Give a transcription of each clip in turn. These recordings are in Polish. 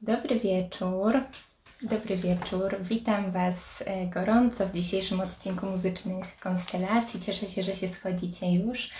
Dobry wieczór. Dobry wieczór. Witam Was e, gorąco w dzisiejszym odcinku muzycznych konstelacji. Cieszę się, że się schodzicie już.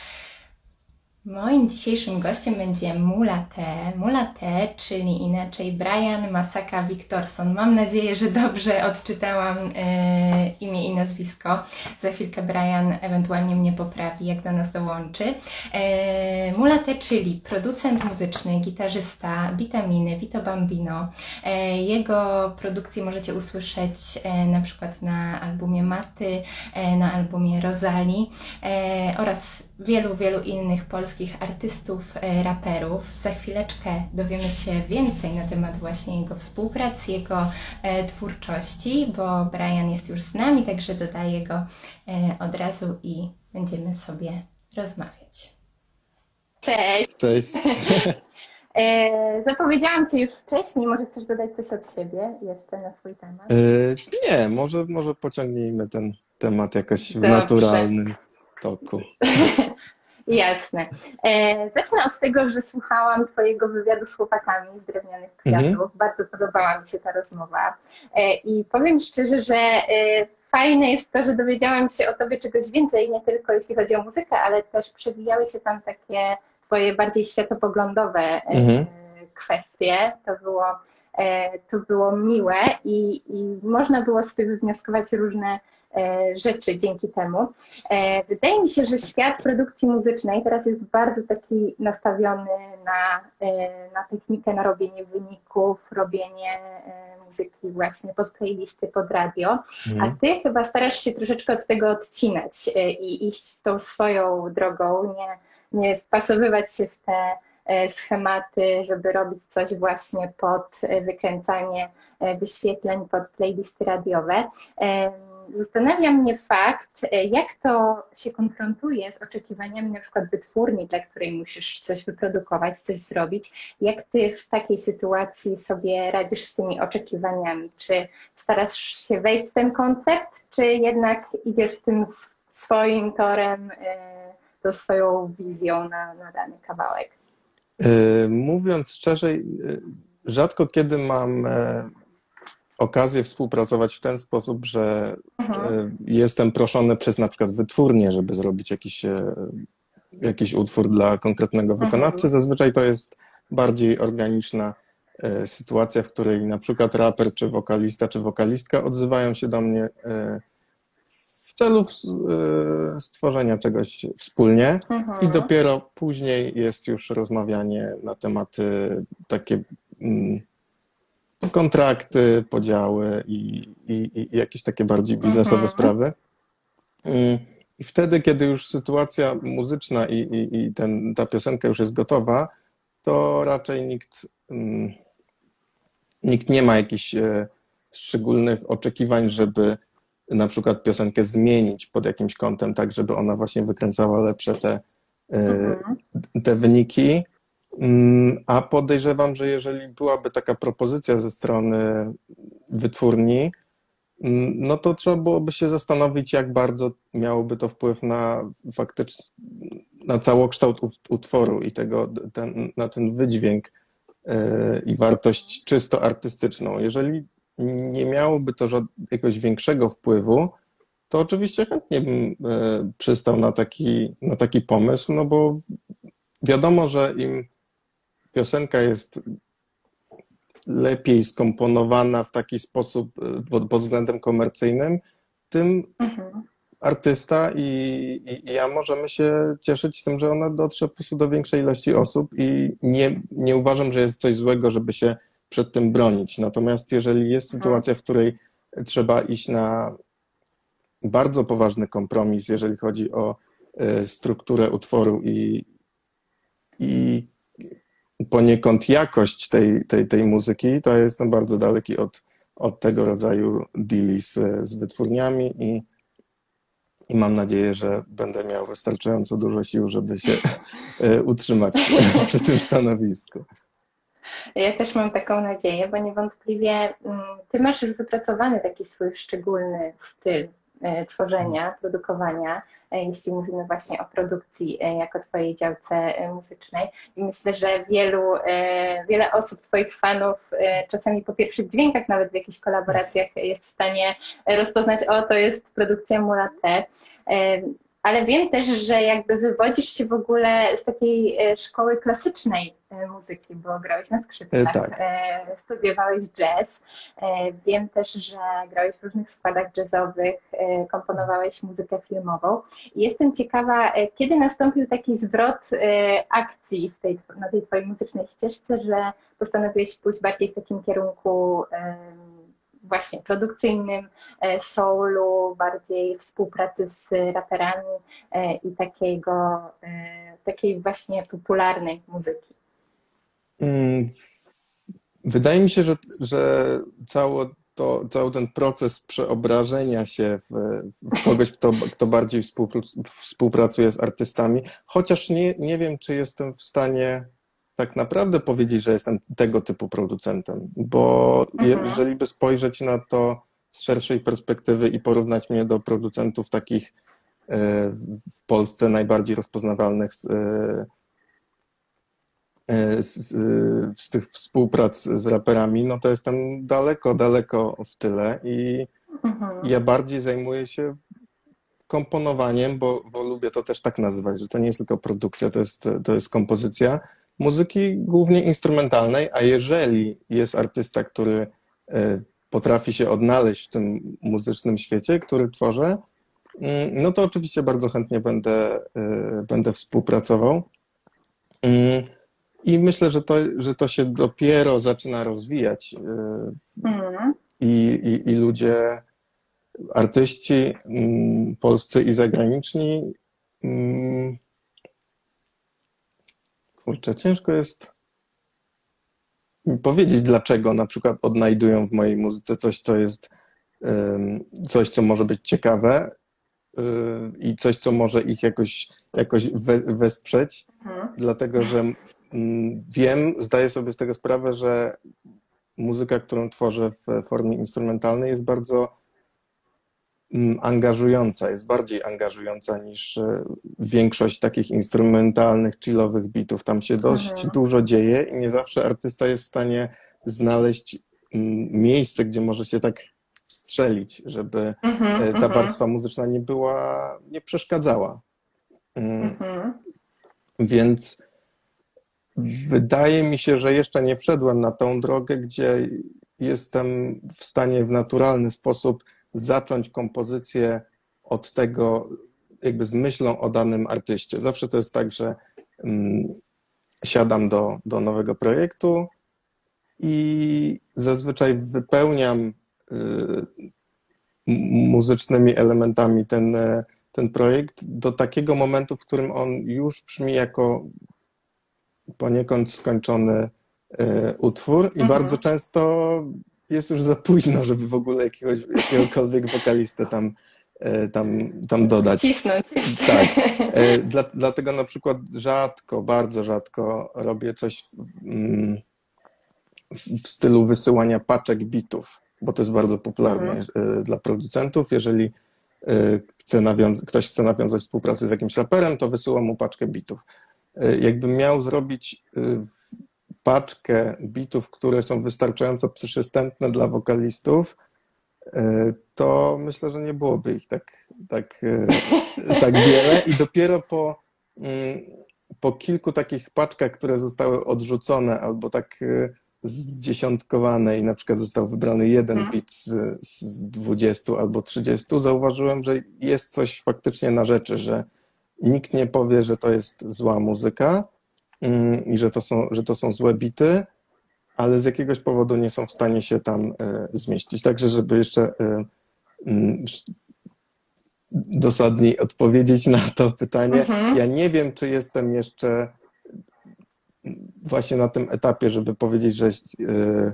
Moim dzisiejszym gościem będzie Mula T. Mula T, czyli inaczej Brian Masaka Wiktorson. Mam nadzieję, że dobrze odczytałam e, imię i nazwisko. Za chwilkę Brian ewentualnie mnie poprawi, jak do nas dołączy. E, Mula T, czyli producent muzyczny, gitarzysta Vitaminy, Vito Bambino. E, jego produkcje możecie usłyszeć e, na przykład na albumie Maty, e, na albumie Rosali e, oraz wielu, wielu innych polskich artystów, e, raperów. Za chwileczkę dowiemy się więcej na temat właśnie jego współpracy, jego e, twórczości, bo Brian jest już z nami, także dodaję go e, od razu i będziemy sobie rozmawiać. Cześć. Cześć. Zapowiedziałam Ci już wcześniej, może chcesz dodać coś od siebie jeszcze na swój temat? Nie, może, może pociągnijmy ten temat jakoś w Dobrze. naturalnym toku. Jasne. E, zacznę od tego, że słuchałam Twojego wywiadu z chłopakami z Drewnianych Kwiatów. Mhm. Bardzo podobała mi się ta rozmowa. E, I powiem szczerze, że e, fajne jest to, że dowiedziałam się o Tobie czegoś więcej, nie tylko jeśli chodzi o muzykę, ale też przewijały się tam takie Twoje bardziej światopoglądowe e, Mhm. kwestie. To było, e, to było miłe i, i można było z tego wywnioskować różne rzeczy dzięki temu. E, Wydaje mi się, że świat produkcji muzycznej teraz jest bardzo taki nastawiony na, e, na technikę, na robienie wyników, robienie e, muzyki właśnie pod playlisty, pod radio, a Mhm. ty chyba starasz się troszeczkę od tego odcinać e, i iść tą swoją drogą, nie, nie wpasowywać się w te e, schematy, żeby robić coś właśnie pod e, wykręcanie e, wyświetleń, pod playlisty radiowe. Zastanawia mnie fakt, e, jak to się konfrontuje z oczekiwaniami na przykład wytwórni, dla której musisz coś wyprodukować, coś zrobić. Jak ty w takiej sytuacji sobie radzisz z tymi oczekiwaniami? Czy starasz się wejść w ten koncept, czy jednak idziesz tym swoim torem, e, tą swoją wizją na, na dany kawałek? E, Mówiąc szczerze, rzadko kiedy mam okazję współpracować w ten sposób, że Mhm. e, jestem proszony przez na przykład wytwórnię, żeby zrobić jakiś, e, jakiś utwór dla konkretnego Mhm. wykonawcy. Zazwyczaj to jest bardziej organiczna e, sytuacja, w której na przykład raper, czy wokalista, czy wokalistka odzywają się do mnie w celu stworzenia czegoś wspólnie. Mhm. I dopiero później jest już rozmawianie na tematy takie mm, kontrakty, podziały i, i, i jakieś takie bardziej biznesowe Mhm. sprawy. I wtedy, kiedy już sytuacja muzyczna i, i, i ten, ta piosenka już jest gotowa, to raczej nikt, nikt nie ma jakichś e, szczególnych oczekiwań, żeby na przykład piosenkę zmienić pod jakimś kątem, tak żeby ona właśnie wykręcała lepsze te, e, Mhm. te wyniki. Mm, A podejrzewam, że jeżeli byłaby taka propozycja ze strony wytwórni, mm, no to trzeba byłoby się zastanowić, jak bardzo miałoby to wpływ na faktycznie na całokształt ut- utworu i tego, ten, na ten wydźwięk e, i wartość czysto artystyczną. Jeżeli nie miałoby to jakiegoś większego wpływu, to oczywiście chętnie bym e, przystał na taki, na taki pomysł, no bo wiadomo, że im piosenka jest lepiej skomponowana w taki sposób e, pod, pod względem komercyjnym, tym Mhm. artysta i, i, i ja możemy się cieszyć tym, że ona dotrze po prostu do większej ilości osób i nie, nie uważam, że jest coś złego, żeby się przed tym bronić. Natomiast jeżeli jest Mhm. sytuacja, w której trzeba iść na bardzo poważny kompromis, jeżeli chodzi o e, strukturę utworu i, i poniekąd jakość tej, tej, tej muzyki, to jestem bardzo daleki od, od tego rodzaju deali z, z wytwórniami i, i mam nadzieję, że będę miał wystarczająco dużo sił, żeby się e, utrzymać przy tym stanowisku. Ja też mam taką nadzieję, bo niewątpliwie mm, ty masz już wypracowany taki swój szczególny styl e, tworzenia, produkowania. Jeśli mówimy właśnie o produkcji jako Twojej działce muzycznej. I myślę, że wielu, wiele osób, Twoich fanów, czasami po pierwszych dźwiękach, nawet w jakichś kolaboracjach, jest w stanie rozpoznać, o, to jest produkcja Mulate ale wiem też, że jakby wywodzisz się w ogóle z takiej e, szkoły klasycznej e, muzyki, bo grałeś na skrzypcach, e, tak. studiowałeś jazz. Wiem też, że grałeś w różnych składach jazzowych, komponowałeś muzykę filmową. Jestem ciekawa, kiedy nastąpił taki zwrot akcji w tej, na tej twojej muzycznej ścieżce, że postanowiłeś pójść bardziej w takim kierunku właśnie produkcyjnym e, soulu, bardziej współpracy z raperami e, i takiego, e, takiej właśnie popularnej muzyki? Mm, wydaje mi się, że, że cało to, cały ten proces przeobrażenia się w, w kogoś, kto, kto bardziej współpracuje z artystami, chociaż nie, nie wiem, czy jestem w stanie tak naprawdę powiedzieć, że jestem tego typu producentem, bo mhm. jeżeli by spojrzeć na to z szerszej perspektywy i porównać mnie do producentów takich e, w Polsce najbardziej rozpoznawalnych z, e, e, z, z, tych współprac z raperami, no to jestem daleko, daleko w tyle i mhm. ja bardziej zajmuję się komponowaniem, bo, bo lubię to też tak nazywać, że to nie jest tylko produkcja, to jest, to jest kompozycja muzyki głównie instrumentalnej, a jeżeli jest artysta, który e, potrafi się odnaleźć w tym muzycznym świecie, który tworzę, mm, no to oczywiście bardzo chętnie będę, e, będę współpracował. Mm, I myślę, że to, że to się dopiero zaczyna rozwijać. Mm. I, i, I ludzie, artyści polscy i zagraniczni Kurczę, ciężko jest powiedzieć, dlaczego na przykład odnajdują w mojej muzyce coś, co jest coś, co może być ciekawe y, i coś, co może ich jakoś, jakoś wesprzeć, mhm. dlatego że mm, wiem, zdaję sobie z tego sprawę, że muzyka, którą tworzę w formie instrumentalnej jest bardzo angażująca, jest bardziej angażująca niż e, większość takich instrumentalnych, chillowych bitów. Tam się dość mhm. dużo dzieje i nie zawsze artysta jest w stanie znaleźć mm, miejsce, gdzie może się tak strzelić, żeby mhm, e, ta mhm. warstwa muzyczna nie była, nie przeszkadzała. Mm. Mhm. Więc wydaje mi się, że jeszcze nie wszedłem na tą drogę, gdzie jestem w stanie w naturalny sposób zacząć kompozycję od tego, jakby z myślą o danym artyście. Zawsze to jest tak, że um, siadam do, do nowego projektu i zazwyczaj wypełniam y, muzycznymi elementami ten, ten projekt do takiego momentu, w którym on już brzmi jako poniekąd skończony y, utwór i mhm. bardzo często jest już za późno, żeby w ogóle jakiegoś, jakiegokolwiek wokalistę tam, e, tam, tam dodać. Cisnąć. Tak. E, dla, dlatego na przykład rzadko, bardzo rzadko robię coś w, w stylu wysyłania paczek bitów, bo to jest bardzo popularne mhm. E, dla producentów. Jeżeli chce ktoś chce nawiązać współpracę z jakimś raperem, to wysyła mu paczkę bitów. Jakbym miał zrobić paczkę bitów, które są wystarczająco przystępne dla wokalistów, e, to myślę, że nie byłoby ich tak, tak, e, tak wiele. I dopiero po, mm, po kilku takich paczkach, które zostały odrzucone albo tak e, zdziesiątkowane i na przykład został wybrany jeden mhm. bit z, z 20 albo 30, zauważyłem, że jest coś faktycznie na rzeczy, że nikt nie powie, że to jest zła muzyka, i że to są, że to są złe bity, ale z jakiegoś powodu nie są w stanie się tam e, zmieścić. Także, żeby jeszcze e, mm, dosadniej odpowiedzieć na to pytanie, mhm. ja nie wiem, czy jestem jeszcze właśnie na tym etapie, żeby powiedzieć, że e,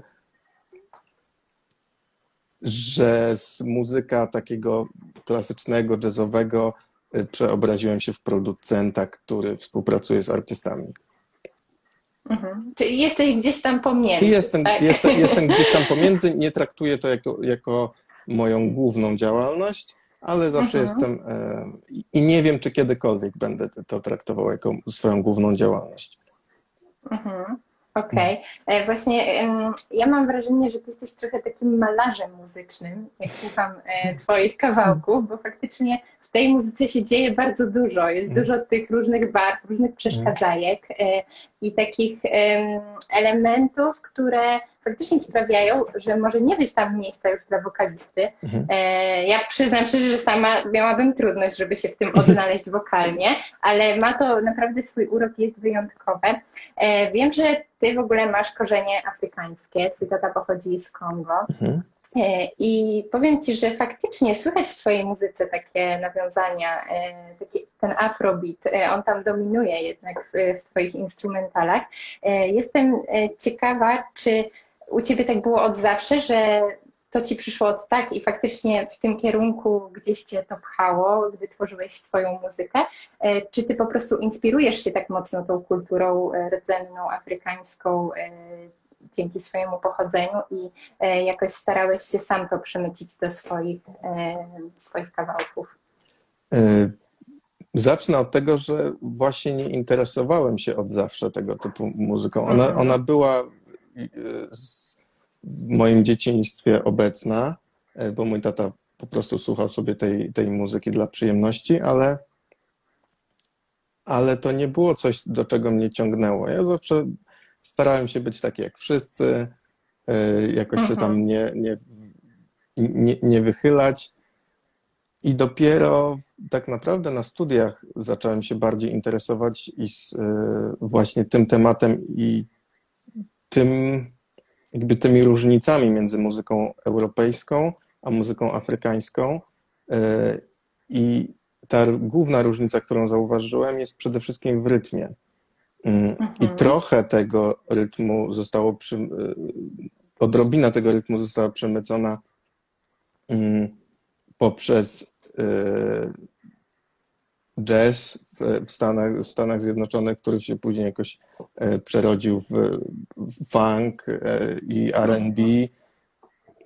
że z muzyka takiego klasycznego, jazzowego przeobraziłem się w producenta, który współpracuje z artystami. Mhm. Czyli jesteś gdzieś tam pomiędzy. Jestem, tak? jestem, jestem gdzieś tam pomiędzy, nie traktuję to jako, jako moją główną działalność, ale zawsze Mhm. jestem e, i nie wiem, czy kiedykolwiek będę to traktował jako swoją główną działalność. Mhm. Okej. E, Właśnie ja mam wrażenie, że ty jesteś trochę takim malarzem muzycznym, jak słucham e, twoich kawałków, bo faktycznie tej muzyce się dzieje bardzo dużo. Jest Mhm. dużo tych różnych barw, różnych przeszkadzajek e, i takich em, elementów, które faktycznie sprawiają, że może nie być tam miejsca już dla wokalisty. Mhm. E, Ja przyznam szczerze, że sama miałabym trudność, żeby się w tym odnaleźć wokalnie, ale ma to naprawdę swój urok, jest wyjątkowe. E, Wiem, że ty w ogóle masz korzenie afrykańskie, twój tata pochodzi z Kongo. Mhm. E, I powiem ci, że faktycznie słychać w twojej muzyce takie nawiązania, e, taki, ten afrobeat, e, on tam dominuje jednak w, w twoich instrumentalach. Jestem ciekawa, czy u ciebie tak było od zawsze, że to ci przyszło od tak i faktycznie w tym kierunku gdzieś cię to pchało, gdy tworzyłeś swoją muzykę? Czy ty po prostu inspirujesz się tak mocno tą kulturą rdzenną, afrykańską dzięki swojemu pochodzeniu i e, jakoś starałeś się sam to przemycić do swoich, e, swoich kawałków? E, Zacznę od tego, że właśnie nie interesowałem się od zawsze tego typu muzyką. Ona, Mhm. ona była w moim dzieciństwie obecna, bo mój tata po prostu słuchał sobie tej, tej muzyki dla przyjemności, ale, ale to nie było coś, do czego mnie ciągnęło. Ja zawsze starałem się być taki jak wszyscy, e, jakoś się Mhm. tam nie, nie, nie, nie wychylać. I dopiero tak naprawdę na studiach zacząłem się bardziej interesować i z, y, właśnie tym tematem i tym, jakby tymi różnicami między muzyką europejską a muzyką afrykańską. Y, I ta główna różnica, którą zauważyłem, jest przede wszystkim w rytmie. Mm, I Mhm. trochę tego rytmu zostało, przy, y, odrobina tego rytmu została przemycona mm, poprzez y, jazz w, Stanach, w Stanach Zjednoczonych, który się później jakoś y, przerodził w, funk y, i R&B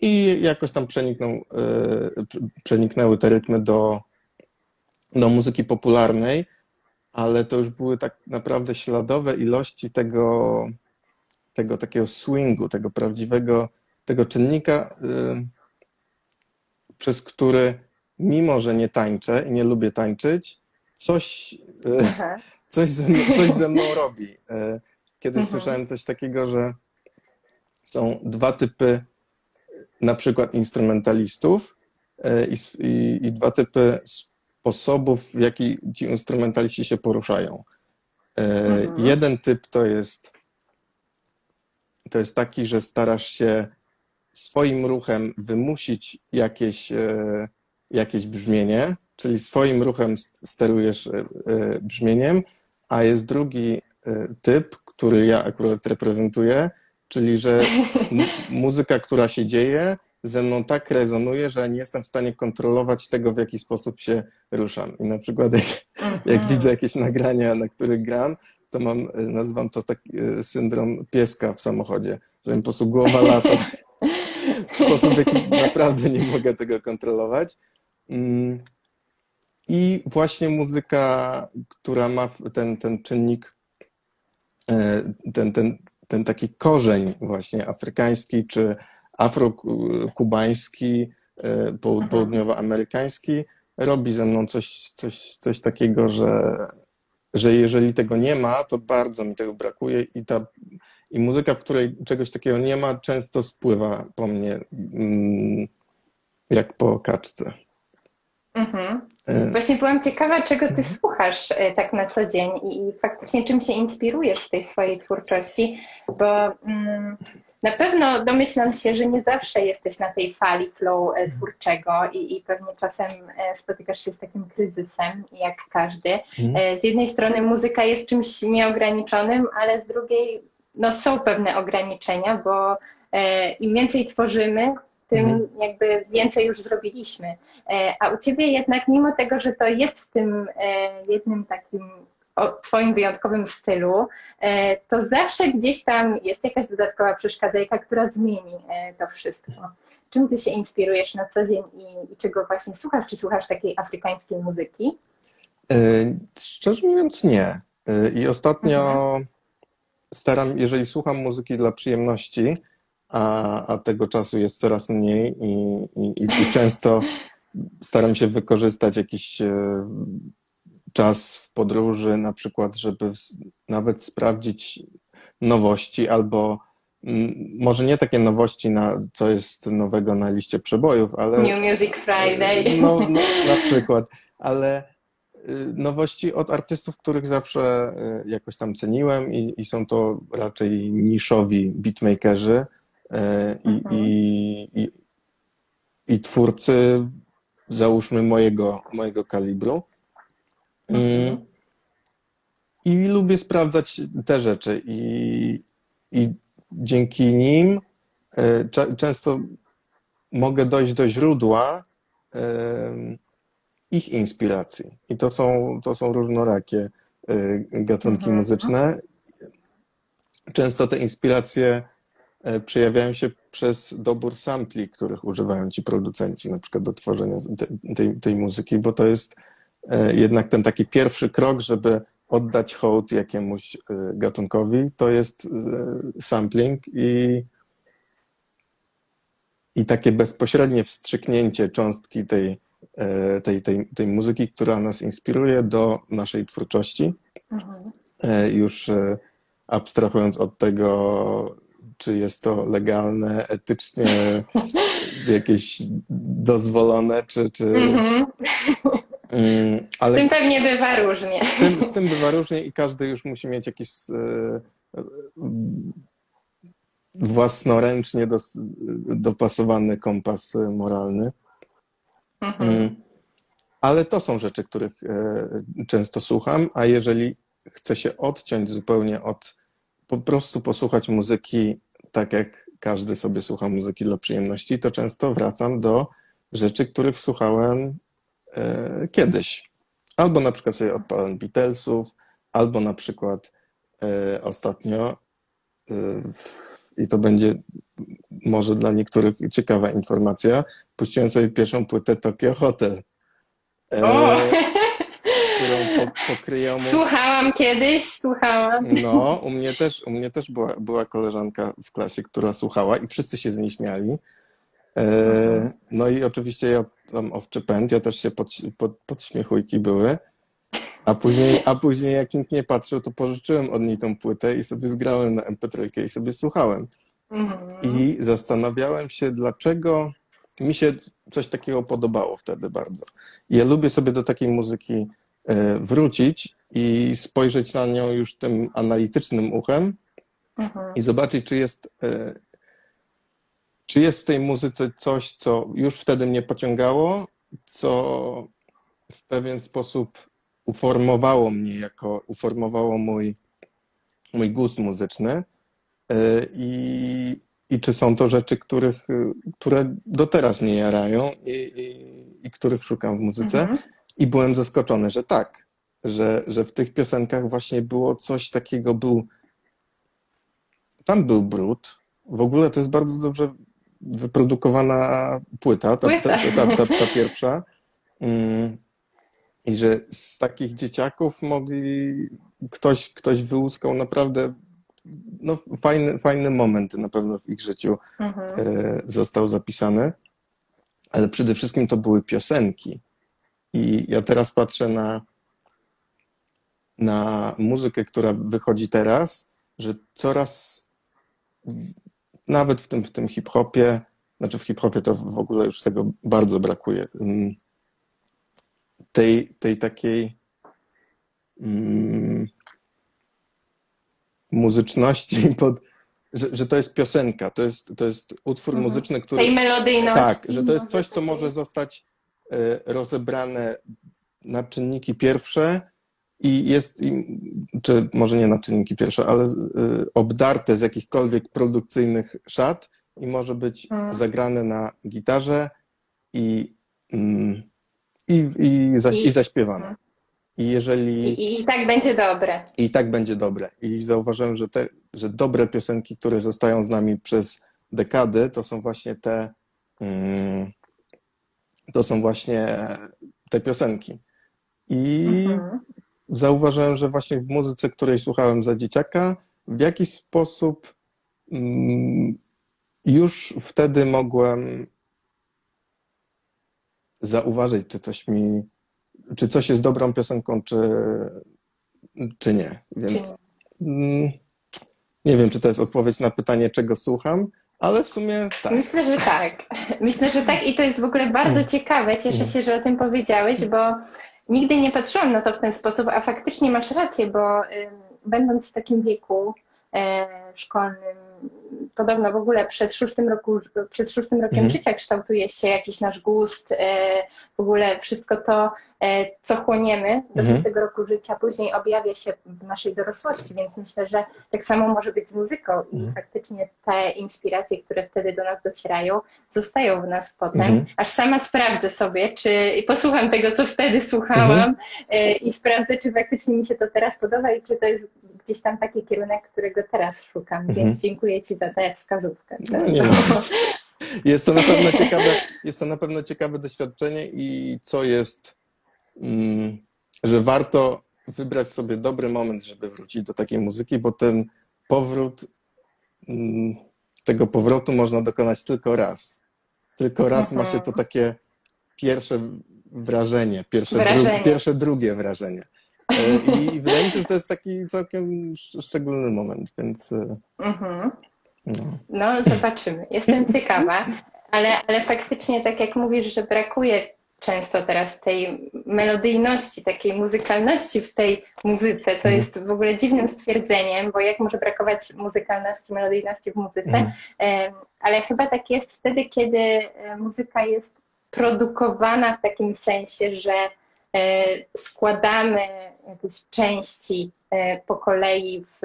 i jakoś tam przeniknął, prze- przeniknęły te rytmy do, do muzyki popularnej, ale to już były tak naprawdę śladowe ilości tego, tego takiego swingu, tego prawdziwego, tego czynnika, y, przez który mimo, że nie tańczę i nie lubię tańczyć, coś, y, Aha. coś, ze mną, coś ze mną robi. Y, Kiedyś Mhm. słyszałem coś takiego, że są dwa typy na przykład instrumentalistów i, i, i dwa typy sposobów, w jaki ci instrumentaliści się poruszają. Y, Mhm. Jeden typ to jest to jest taki, że starasz się swoim ruchem wymusić jakieś, e, jakieś brzmienie, czyli swoim ruchem sterujesz e, e, brzmieniem, a jest drugi e, typ, który ja akurat reprezentuję, czyli że mu- muzyka, która się dzieje, ze mną tak rezonuje, że nie jestem w stanie kontrolować tego, w jaki sposób się ruszam. I na przykład jak jak Mhm. widzę jakieś nagrania, na których gram, to mam, y, nazywam to taki y, syndrom pieska w samochodzie, że mi po prostu głowa lata w sposób, w jaki naprawdę nie mogę tego kontrolować. Mm. I właśnie muzyka, która ma ten, ten czynnik, e, ten, ten, ten taki korzeń właśnie afrykański czy afrokubański, e, Mhm. południowoamerykański, robi ze mną coś, coś, coś takiego, że, że jeżeli tego nie ma, to bardzo mi tego brakuje i ta i muzyka, w której czegoś takiego nie ma, często spływa po mnie mm, jak po kaczce. Mhm. E, Właśnie byłam ciekawa, czego ty słuchasz e, tak na co dzień i, i faktycznie czym się inspirujesz w tej swojej twórczości, bo mm, na pewno domyślam się, że nie zawsze jesteś na tej fali flow e, twórczego i, i pewnie czasem e, spotykasz się z takim kryzysem, jak każdy. Mhm. E, Z jednej strony muzyka jest czymś nieograniczonym, ale z drugiej no, są pewne ograniczenia, bo im więcej tworzymy, tym Mhm. jakby więcej już zrobiliśmy. A u ciebie jednak, mimo tego, że to jest w tym jednym takim o, twoim wyjątkowym stylu, e, to zawsze gdzieś tam jest jakaś dodatkowa przeszkadzajka, która zmieni e, to wszystko. czym ty się inspirujesz na co dzień i, i czego właśnie słuchasz? Czy słuchasz takiej afrykańskiej muzyki? Szczerze mówiąc, nie. I ostatnio mhm. staram, jeżeli słucham muzyki dla przyjemności, a, a tego czasu jest coraz mniej i, i, i często staram się wykorzystać jakiś e, czas w podróży, na przykład, żeby nawet sprawdzić nowości albo może nie takie nowości, na, co jest nowego na liście przebojów, ale. New Music Friday. No, no na przykład, ale y, nowości od artystów, których zawsze y, jakoś tam ceniłem i, i są to raczej niszowi beatmakerzy y, i, mhm. i, i, i twórcy, załóżmy, mojego, mojego kalibru. Mhm. I lubię sprawdzać te rzeczy i, i dzięki nim e, często mogę dojść do źródła ich inspiracji. I to są, to są różnorakie e, gatunki mhm. muzyczne. Często te inspiracje e, przejawiają się przez dobór sampli, których używają ci producenci, na przykład do tworzenia tej, tej muzyki, bo to jest jednak ten taki pierwszy krok, żeby oddać hołd jakiemuś y, gatunkowi, to jest y, sampling i, i takie bezpośrednie wstrzyknięcie cząstki tej, tej, tej, tej muzyki, która nas inspiruje do naszej twórczości. Mhm. Już abstrahując od tego, czy jest to legalne, etycznie jakieś dozwolone, czy, czy, mhm. Ale z tym pewnie bywa różnie. Z tym, z tym bywa różnie i każdy już musi mieć jakiś e, własnoręcznie dos, dopasowany kompas moralny. Mhm. Mm. Ale to są rzeczy, których e, często słucham, a jeżeli chcę się odciąć zupełnie od po prostu posłuchać muzyki tak jak każdy sobie słucha muzyki dla przyjemności, to często wracam do rzeczy, których słuchałem E, kiedyś. Albo na przykład sobie odpalam Beatlesów, albo na przykład e, ostatnio e, i to będzie może dla niektórych ciekawa informacja, puściłem sobie pierwszą płytę Tokyo Hotel. O! którą po, pokryją. Słuchałam kiedyś, słuchałam. No, u mnie też, u mnie też była, była koleżanka w klasie, która słuchała i wszyscy się z niej śmiali. E, no i oczywiście ja tam owczy pęd, ja też się pod, pod, podśmiechujki były. A później, a później jak nikt nie patrzył, to pożyczyłem od niej tą płytę i sobie zgrałem na MP3 i sobie słuchałem. Mhm. I zastanawiałem się, dlaczego mi się coś takiego podobało wtedy bardzo. Ja lubię sobie do takiej muzyki e, wrócić i spojrzeć na nią już tym analitycznym uchem mhm. i zobaczyć, czy jest e, czy jest w tej muzyce coś, co już wtedy mnie pociągało, co w pewien sposób uformowało mnie jako, uformowało mój, mój gust muzyczny e, i, i czy są to rzeczy, których, które do teraz mnie jarają i, i, i których szukam w muzyce. Mhm. I byłem zaskoczony, że tak, że, że w tych piosenkach właśnie było coś takiego, był tam był brud. W ogóle to jest bardzo dobrze wyprodukowana płyta, ta, ta, ta, ta, ta pierwsza. Mm. I że z takich dzieciaków mogli, ktoś, ktoś wyłuskał naprawdę no, fajny, fajny moment na pewno w ich życiu mhm. E, został zapisany. Ale przede wszystkim to były piosenki. I ja teraz patrzę na, na muzykę, która wychodzi teraz, że coraz nawet w tym, w tym hip-hopie, znaczy w hip-hopie to w ogóle już tego bardzo brakuje. Mm, tej, tej takiej mm, muzyczności pod, że, że to jest piosenka, to jest, to jest utwór mhm. muzyczny, który... Tej melodyjności. Tak, że to jest coś, co może zostać e, rozebrane na czynniki pierwsze i jest, czy może nie na czynniki pierwsze, ale y, obdarte z jakichkolwiek produkcyjnych szat i może być hmm. zagrane na gitarze i, mm, i, i, zaś, i, zaśpiewane. Hmm. I jeżeli. I, I, tak będzie dobre. I tak będzie dobre. I zauważyłem, że, te, że dobre piosenki, które zostają z nami przez dekady, to są właśnie te, mm, to są właśnie te piosenki. I Mhm. Zauważyłem, że właśnie w muzyce, której słuchałem za dzieciaka, w jakiś sposób mm, już wtedy mogłem zauważyć, czy coś mi, czy coś jest dobrą piosenką, czy, czy nie. Więc mm, nie wiem, czy to jest odpowiedź na pytanie, czego słucham, ale w sumie tak. Myślę, że tak. Myślę, że tak i to jest w ogóle bardzo Mm. ciekawe. Cieszę się, że o tym powiedziałeś, bo nigdy nie patrzyłam na to w ten sposób, a faktycznie masz rację, bo będąc w takim wieku e, szkolnym, podobno w ogóle przed szóstym, roku, przed szóstym rokiem Mhm. życia kształtuje się jakiś nasz gust, e, w ogóle wszystko to, e, co chłoniemy do Mhm. szóstego roku życia, później objawia się w naszej dorosłości, więc myślę, że tak samo może być z muzyką i Mhm. faktycznie te inspiracje, które wtedy do nas docierają, zostają w nas potem. Mhm. Aż sama sprawdzę sobie, czy posłucham tego, co wtedy słuchałam Mhm. e, i sprawdzę, czy faktycznie mi się to teraz podoba i czy to jest gdzieś tam taki kierunek, którego teraz szukam. Mhm. Więc dziękuję Ci tę wskazówkę. No, nie ma. Jest to na pewno ciekawe, jest to na pewno ciekawe doświadczenie i co jest, mm, że warto wybrać sobie dobry moment, żeby wrócić do takiej muzyki, bo ten powrót, mm, tego powrotu można dokonać tylko raz. Tylko raz ma się to takie pierwsze wrażenie, pierwsze, Wrażenie. Dru, pierwsze drugie wrażenie. E, I, I wydaje mi się, że to jest taki całkiem sz- szczególny moment, więc e, Mhm. No. No, zobaczymy. Jestem ciekawa, ale, ale faktycznie, tak jak mówisz, że brakuje często teraz tej melodyjności, takiej muzykalności w tej muzyce, co Mhm. jest w ogóle dziwnym stwierdzeniem, bo jak może brakować muzykalności, melodyjności w muzyce? Mhm. Ale chyba tak jest wtedy, kiedy e, muzyka jest produkowana w takim sensie, że e, składamy jakieś części e, po kolei w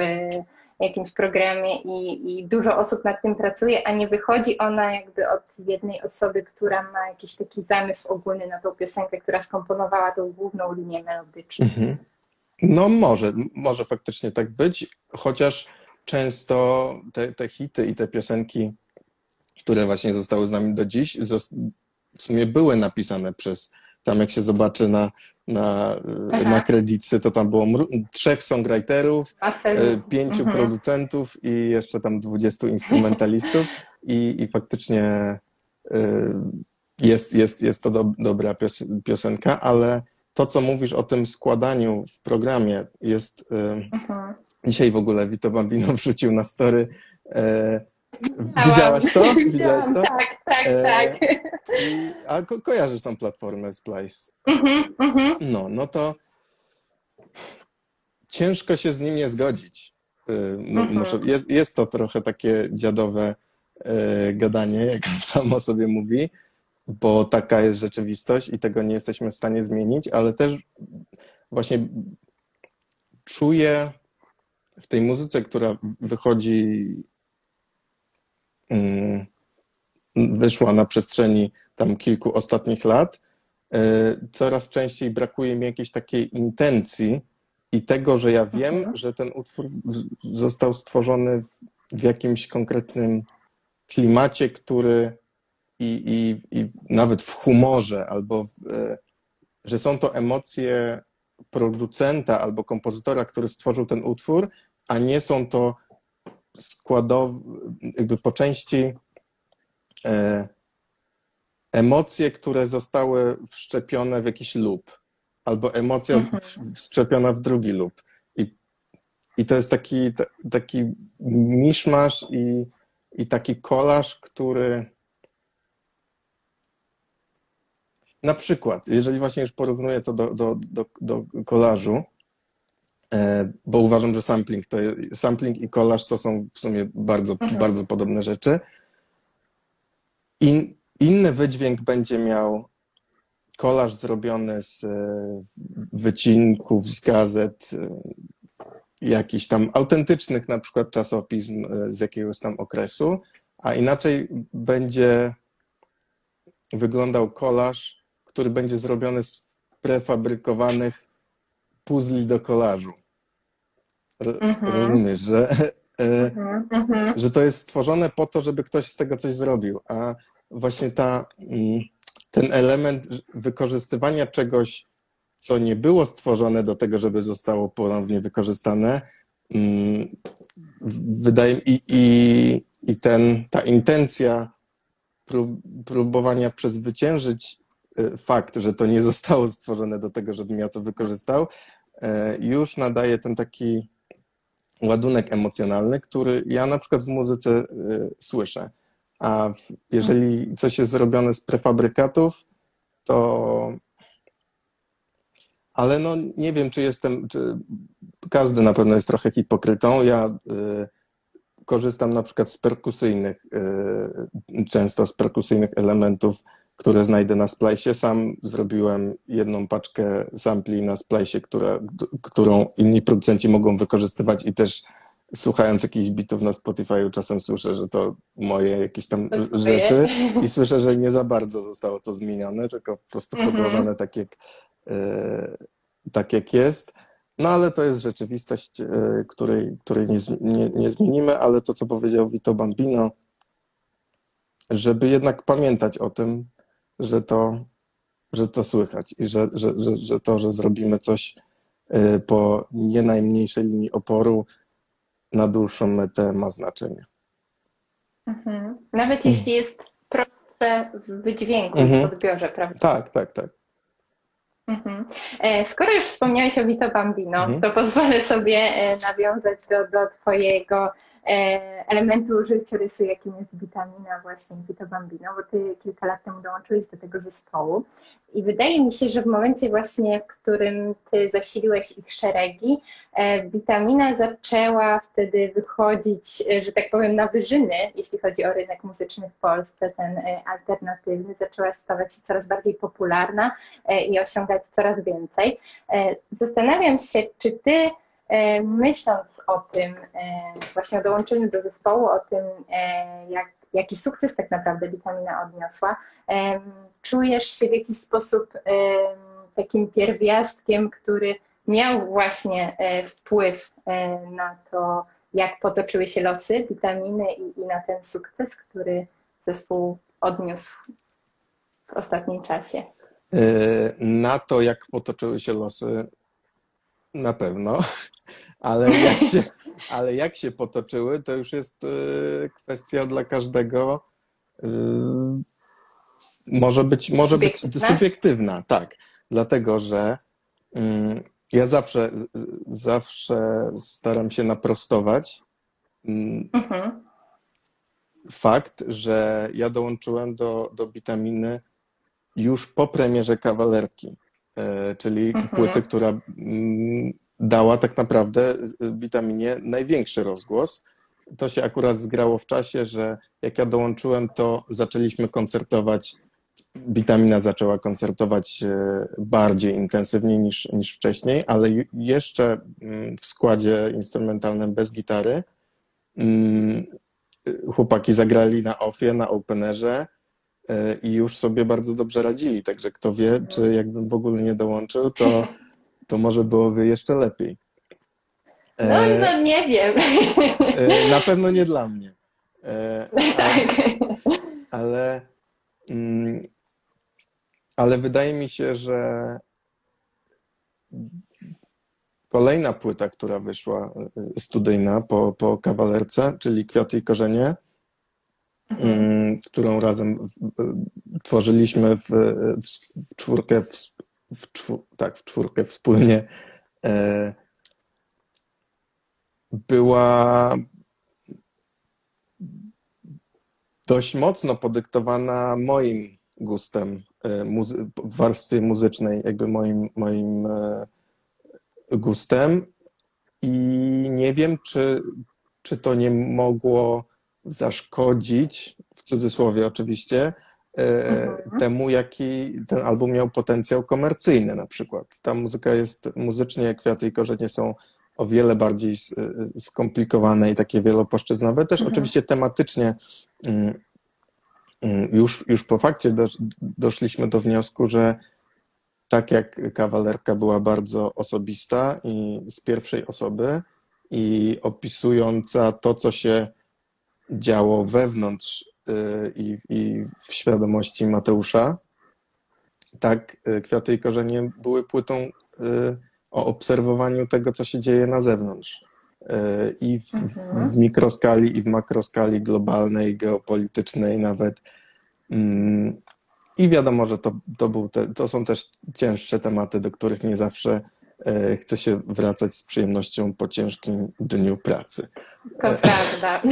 jakimś programie i, i dużo osób nad tym pracuje, a nie wychodzi ona jakby od jednej osoby, która ma jakiś taki zamysł ogólny na tą piosenkę, która skomponowała tą główną linię melodyczną. Mhm. No może, może faktycznie tak być, chociaż często te, te hity i te piosenki, które właśnie zostały z nami do dziś, w sumie były napisane przez, tam jak się zobaczy na, na, Aha. na kredycy, to tam było trzech songwriterów, e, pięciu Mhm. producentów i jeszcze tam dwudziestu instrumentalistów i, i faktycznie e, jest, jest, jest to do, dobra pios- piosenka, ale to, co mówisz o tym składaniu w programie jest... e, Mhm. Dzisiaj w ogóle Vito Bambino wrzucił na story. Widziałaś to? Widziałaś to? Tak, tak, E, tak. I, a ko kojarzysz tą platformę Splice? Mhm, mhm. No, no to ciężko się z nim nie zgodzić. Mhm. Muszę, jest, jest to trochę takie dziadowe e, gadanie, jak samo sobie mówi, bo taka jest rzeczywistość i tego nie jesteśmy w stanie zmienić, ale też właśnie czuję w tej muzyce, która wychodzi, wyszła na przestrzeni tam kilku ostatnich lat, e, coraz częściej brakuje mi jakiejś takiej intencji i tego, że ja wiem, Mhm. że ten utwór został stworzony w, w jakimś konkretnym klimacie, który i, i, i nawet w humorze, albo w, e, że są to emocje producenta albo kompozytora, który stworzył ten utwór, a nie są to składowe, jakby po części e, emocje, które zostały wszczepione w jakiś lub, albo emocja Mhm. wszczepiona w drugi lub. I, i to jest taki, ta, taki miszmasz i, i taki kolaż, który na przykład, jeżeli właśnie już porównuję to do, do, do, do kolażu, bo uważam, że sampling, to jest, sampling i kolaż to są w sumie bardzo, Mhm. bardzo podobne rzeczy. In, inny wydźwięk będzie miał kolaż zrobiony z e, wycinków z gazet, e, jakichś tam autentycznych na przykład czasopism e, z jakiegoś tam okresu, a inaczej będzie wyglądał kolaż, który będzie zrobiony z prefabrykowanych puzli do kolażu. Mhm. Rozumiesz, że, e, Mhm, mhm. że to jest stworzone po to, żeby ktoś z tego coś zrobił, a właśnie ta, mm, ten element wykorzystywania czegoś, co nie było stworzone do tego, żeby zostało ponownie wykorzystane, mm, wydaje i, i, i ten, ta intencja prób, próbowania przezwyciężyć y, fakt, że to nie zostało stworzone do tego, żebym ja to wykorzystał, e, już nadaje ten taki ładunek emocjonalny, który ja na przykład w muzyce y, słyszę. A jeżeli coś jest zrobione z prefabrykatów, to. Ale no nie wiem, czy jestem. Czy... Każdy na pewno jest trochę hipokrytą. Ja y, korzystam na przykład z perkusyjnych, y, często z perkusyjnych elementów, które znajdę na splajsie. Sam zrobiłem jedną paczkę sampli na które, którą inni producenci mogą wykorzystywać i też słuchając jakichś bitów na Spotify'u czasem słyszę, że to moje jakieś tam rzeczy i słyszę, że nie za bardzo zostało to zmienione, tylko po prostu mhm. podłożone tak jak, e, tak jak jest. No ale to jest rzeczywistość, e, której, której nie, nie, nie zmienimy, ale to, co powiedział Vito Bambino, żeby jednak pamiętać o tym, że to, że to słychać i że, że, że, że to, że zrobimy coś e, po nie najmniejszej linii oporu, na dłuższą metę ma znaczenie. Mhm. Nawet mhm. jeśli jest proste w wydźwięku, mhm. w odbiorze, prawda? Tak, tak, tak. Mhm. E, skoro już wspomniałeś o Vito Bambino, mhm. to pozwolę sobie e, nawiązać do, do Twojego elementu życiorysu, jakim jest witamina właśnie Vita Bambino, bo ty kilka lat temu dołączyłeś do tego zespołu i wydaje mi się, że w momencie właśnie, w którym ty zasiliłeś ich szeregi, e, witamina zaczęła wtedy wychodzić, e, że tak powiem, na wyżyny, jeśli chodzi o rynek muzyczny w Polsce, ten alternatywny, zaczęła stawać się coraz bardziej popularna i osiągać coraz więcej. Zastanawiam się, czy ty E, myśląc o tym, e, właśnie o dołączeniu do zespołu, o tym, e, jak, jaki sukces tak naprawdę witamina odniosła, czujesz się w jakiś sposób takim pierwiastkiem, który miał właśnie wpływ na to, jak potoczyły się losy witaminy i, i na ten sukces, który zespół odniósł w ostatnim czasie? Na to, jak potoczyły się losy, na pewno, ale jak się, ale jak się potoczyły, to już jest y, kwestia dla każdego. Y, może być, może być subiektywna, tak. Dlatego, że mm, ja zawsze, zawsze staram się naprostować mm, mhm. fakt, że ja dołączyłem do, do witaminy już po premierze kawalerki. E, czyli mhm. płyty, która mm, dała tak naprawdę witaminie największy rozgłos. To się akurat zgrało w czasie, że jak ja dołączyłem, to zaczęliśmy koncertować. Witamina zaczęła koncertować e, bardziej intensywnie niż, niż wcześniej, ale jeszcze mm, w składzie instrumentalnym bez gitary mm, chłopaki zagrali na ofie, na openerze i już sobie bardzo dobrze radzili. Także kto wie, czy jakbym w ogóle nie dołączył, to, to może byłoby jeszcze lepiej. E, no, no nie wiem. E, na pewno nie dla mnie. Tak. Ale, mm, ale wydaje mi się, że kolejna płyta, która wyszła studyjna po, po kawalerce, czyli Kwiaty i Korzenie, którą razem tworzyliśmy w, w czwórkę, w, w czwór, tak, w czwórkę wspólnie, e, była dość mocno podyktowana moim gustem e, muzy- w warstwie muzycznej, jakby moim, moim e, gustem. I nie wiem, czy, czy to nie mogło zaszkodzić, w cudzysłowie oczywiście, e, mhm. temu, jaki ten album miał potencjał komercyjny na przykład. Ta muzyka jest muzycznie, Kwiaty i Korzenie są o wiele bardziej skomplikowane i takie wielopłaszczyznowe. Też mhm. oczywiście tematycznie mm, mm, już, już po fakcie doszliśmy do wniosku, że tak jak kawalerka była bardzo osobista i z pierwszej osoby i opisująca to, co się działo wewnątrz i, i w świadomości Mateusza, tak Kwiaty i Korzenie były płytą o obserwowaniu tego, co się dzieje na zewnątrz. I w, Mhm. w mikroskali, i w makroskali globalnej, geopolitycznej nawet. Mm, I wiadomo, że to, to, był te, to są też cięższe tematy, do których nie zawsze chce się wracać z przyjemnością po ciężkim dniu pracy. To prawda.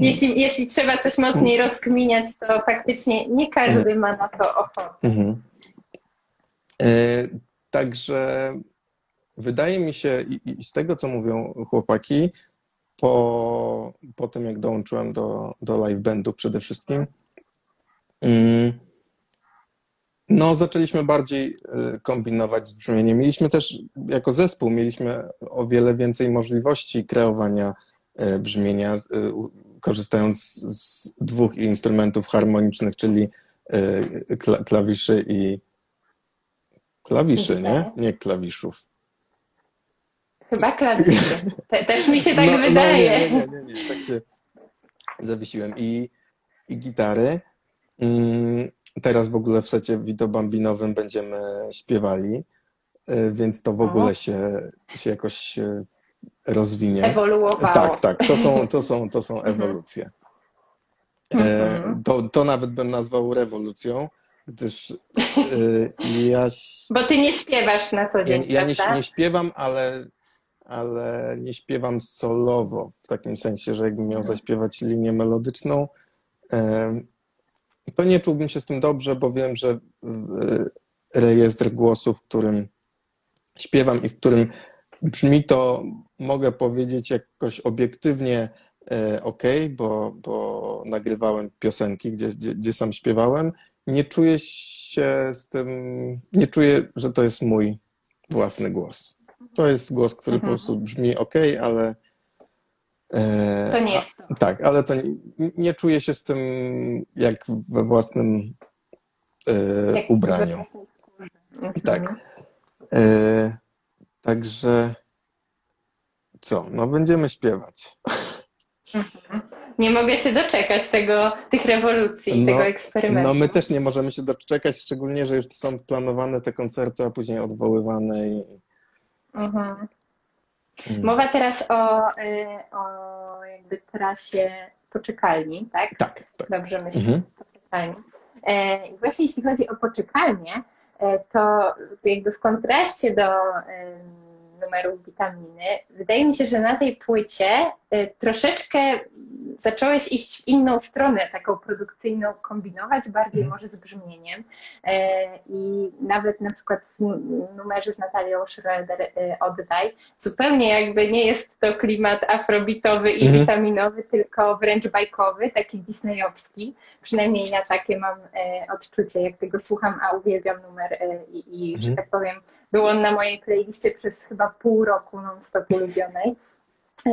jeśli, jeśli trzeba coś mocniej rozkminiać, to faktycznie nie każdy ma na to ochotę. Mhm. E, Także wydaje mi się, i, i z tego co mówią chłopaki, po, po tym jak dołączyłem do, do live bandu przede wszystkim, mm, no zaczęliśmy bardziej y, kombinować z brzmieniem. Mieliśmy też jako zespół, mieliśmy o wiele więcej możliwości kreowania y, brzmienia, y, korzystając z dwóch instrumentów harmonicznych, czyli kla- klawiszy i klawiszy, nie? Nie klawiszów. Chyba klawisze. Te, też mi się tak No, no, wydaje. nie, nie, nie, nie, nie, tak się zawiesiłem. I, i gitary. Mm, Teraz w ogóle w secie Vito Bambinowym będziemy śpiewali, y, więc to w ogóle się, się jakoś y, rozwinie. Ewoluowało. Tak, tak, to są, to są, to są Mhm. ewolucje. Mhm. E, to, to nawet bym nazwał rewolucją, gdyż y, ja, Bo ty nie śpiewasz na co ja, dzień, ja nie, prawda? nie śpiewam, ale, ale nie śpiewam solowo, w takim sensie, że jakbym miał Mhm. zaśpiewać linię melodyczną, to nie czułbym się z tym dobrze, bo wiem, że y, rejestr głosu, w którym śpiewam i w którym brzmi to, mogę powiedzieć jakoś obiektywnie ok, bo, bo nagrywałem piosenki, gdzie, gdzie, gdzie sam śpiewałem. Nie czuję się z tym, nie czuję, że to jest mój własny głos. To jest głos, który po Mhm. prostu brzmi ok, ale. E, To nie jest to. tak, ale to nie, nie czuję się z tym jak we własnym e, Jak ubraniu. Mhm. Tak. E, także co? No będziemy śpiewać. Mhm. Nie mogę się doczekać tego, tych rewolucji, No, tego eksperymentu. No my też nie możemy się doczekać, szczególnie, że już są planowane te koncerty, a później odwoływane i... Mhm. Mm. Mowa teraz o, y, o jakby trasie poczekalni, tak? Tak, tak. Dobrze myślę, Mhm. poczekalni. E, I właśnie jeśli chodzi o poczekalnię, e, to jakby w kontraście do numerów witaminy, wydaje mi się, że na tej płycie e, troszeczkę zacząłeś iść w inną stronę, taką produkcyjną, kombinować bardziej Mhm. może z brzmieniem. E, I nawet na przykład w numerze z Natalią Schroeder e, Oddaj, zupełnie jakby nie jest to klimat afrobitowy i Mhm. witaminowy, tylko wręcz bajkowy, taki disneyowski. Przynajmniej ja takie mam e, odczucie, jak tego słucham, a uwielbiam numer e, i, i że Mhm. tak powiem, był on na mojej playliście przez chyba pół roku non-stop ulubionej.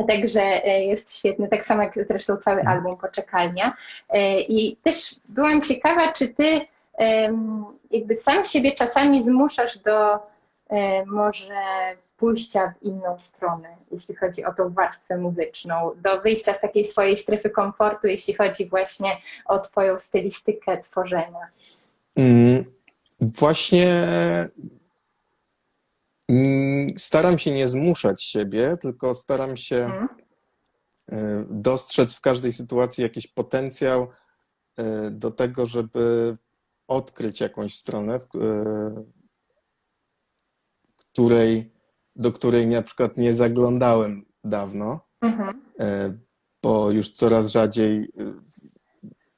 Także e, jest świetny, tak samo jak zresztą cały Mhm. album Poczekalnia. E, I też byłam ciekawa, czy ty jakby sam siebie czasami zmuszasz do e, może pójścia w inną stronę, jeśli chodzi o tą warstwę muzyczną, do wyjścia z takiej swojej strefy komfortu, jeśli chodzi właśnie o twoją stylistykę tworzenia. Mm, Właśnie staram się nie zmuszać siebie, tylko staram się Mhm. e, dostrzec w każdej sytuacji jakiś potencjał e, do tego, żeby odkryć jakąś stronę, e, której, do której na przykład nie zaglądałem dawno, Mhm. bo już coraz rzadziej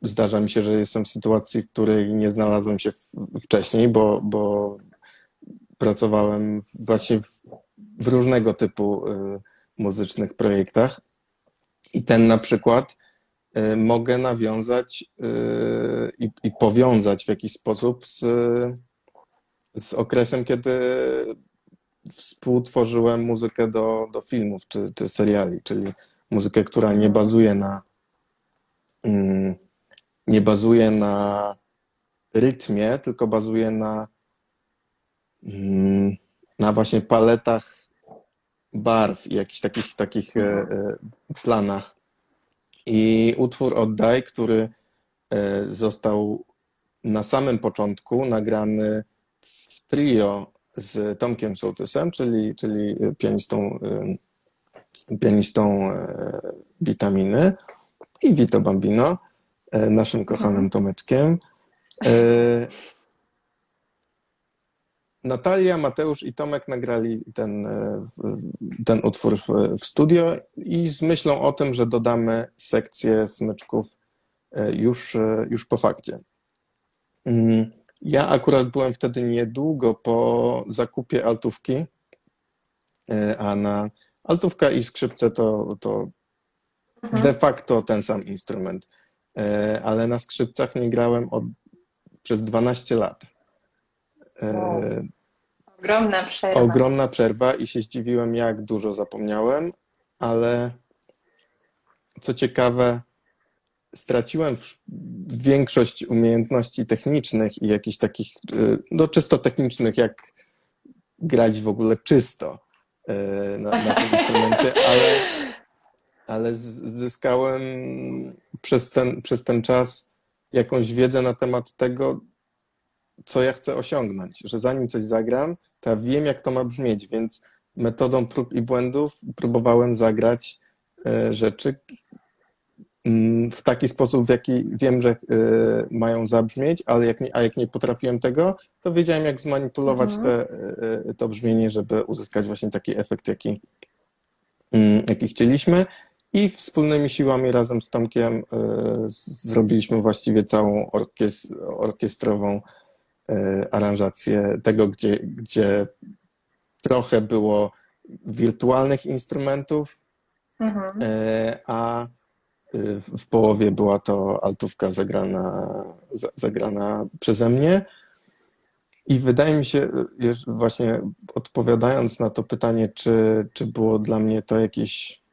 zdarza mi się, że jestem w sytuacji, w której nie znalazłem się wcześniej, bo, bo pracowałem właśnie w, w różnego typu e, muzycznych projektach. I ten na przykład e, mogę nawiązać e, i, i powiązać w jakiś sposób z, z okresem, kiedy współtworzyłem muzykę do, do filmów czy, czy seriali, czyli muzykę, która nie bazuje na mm, nie bazuje na rytmie, tylko bazuje na na właśnie paletach barw i jakichś takich, takich e, e, planach. I utwór Oddaj, który e, został na samym początku nagrany w trio z Tomkiem Sołtysem, czyli, czyli pianistą, pianistą Witaminy i Vito Bambino, naszym kochanym mhm. Tomeczkiem. Natalia, Mateusz i Tomek nagrali ten, e, ten utwór w, w studio i z myślą o tym, że dodamy sekcję smyczków e, już, e, już po fakcie. Mm, ja akurat byłem wtedy niedługo po zakupie altówki, a na altówka i skrzypce to, to mhm. de facto ten sam instrument, ale na skrzypcach nie grałem od, przez 12 lat. Ogromna przerwa. Ogromna przerwa i się zdziwiłem, jak dużo zapomniałem, ale co ciekawe, straciłem większość umiejętności technicznych i jakichś takich, y, no czysto technicznych, jak grać w ogóle czysto y, na, na tym instrumencie, ale, ale zyskałem przez ten, przez ten czas jakąś wiedzę na temat tego, co ja chcę osiągnąć, że zanim coś zagram, to ja wiem, jak to ma brzmieć, więc metodą prób i błędów próbowałem zagrać e, rzeczy mm, w taki sposób, w jaki wiem, że e, mają zabrzmieć, ale jak nie, a jak nie potrafiłem tego, to wiedziałem, jak zmanipulować mhm. te, e, to brzmienie, żeby uzyskać właśnie taki efekt, jaki, mm, jaki chcieliśmy. I wspólnymi siłami razem z Tomkiem zrobiliśmy właściwie całą orkiestrową E, aranżację tego, gdzie, gdzie trochę było wirtualnych instrumentów, mhm. E, a w połowie była to altówka zagrana, zagrana przeze mnie. I wydaje mi się, właśnie odpowiadając na to pytanie, czy, czy było dla mnie to jakieś,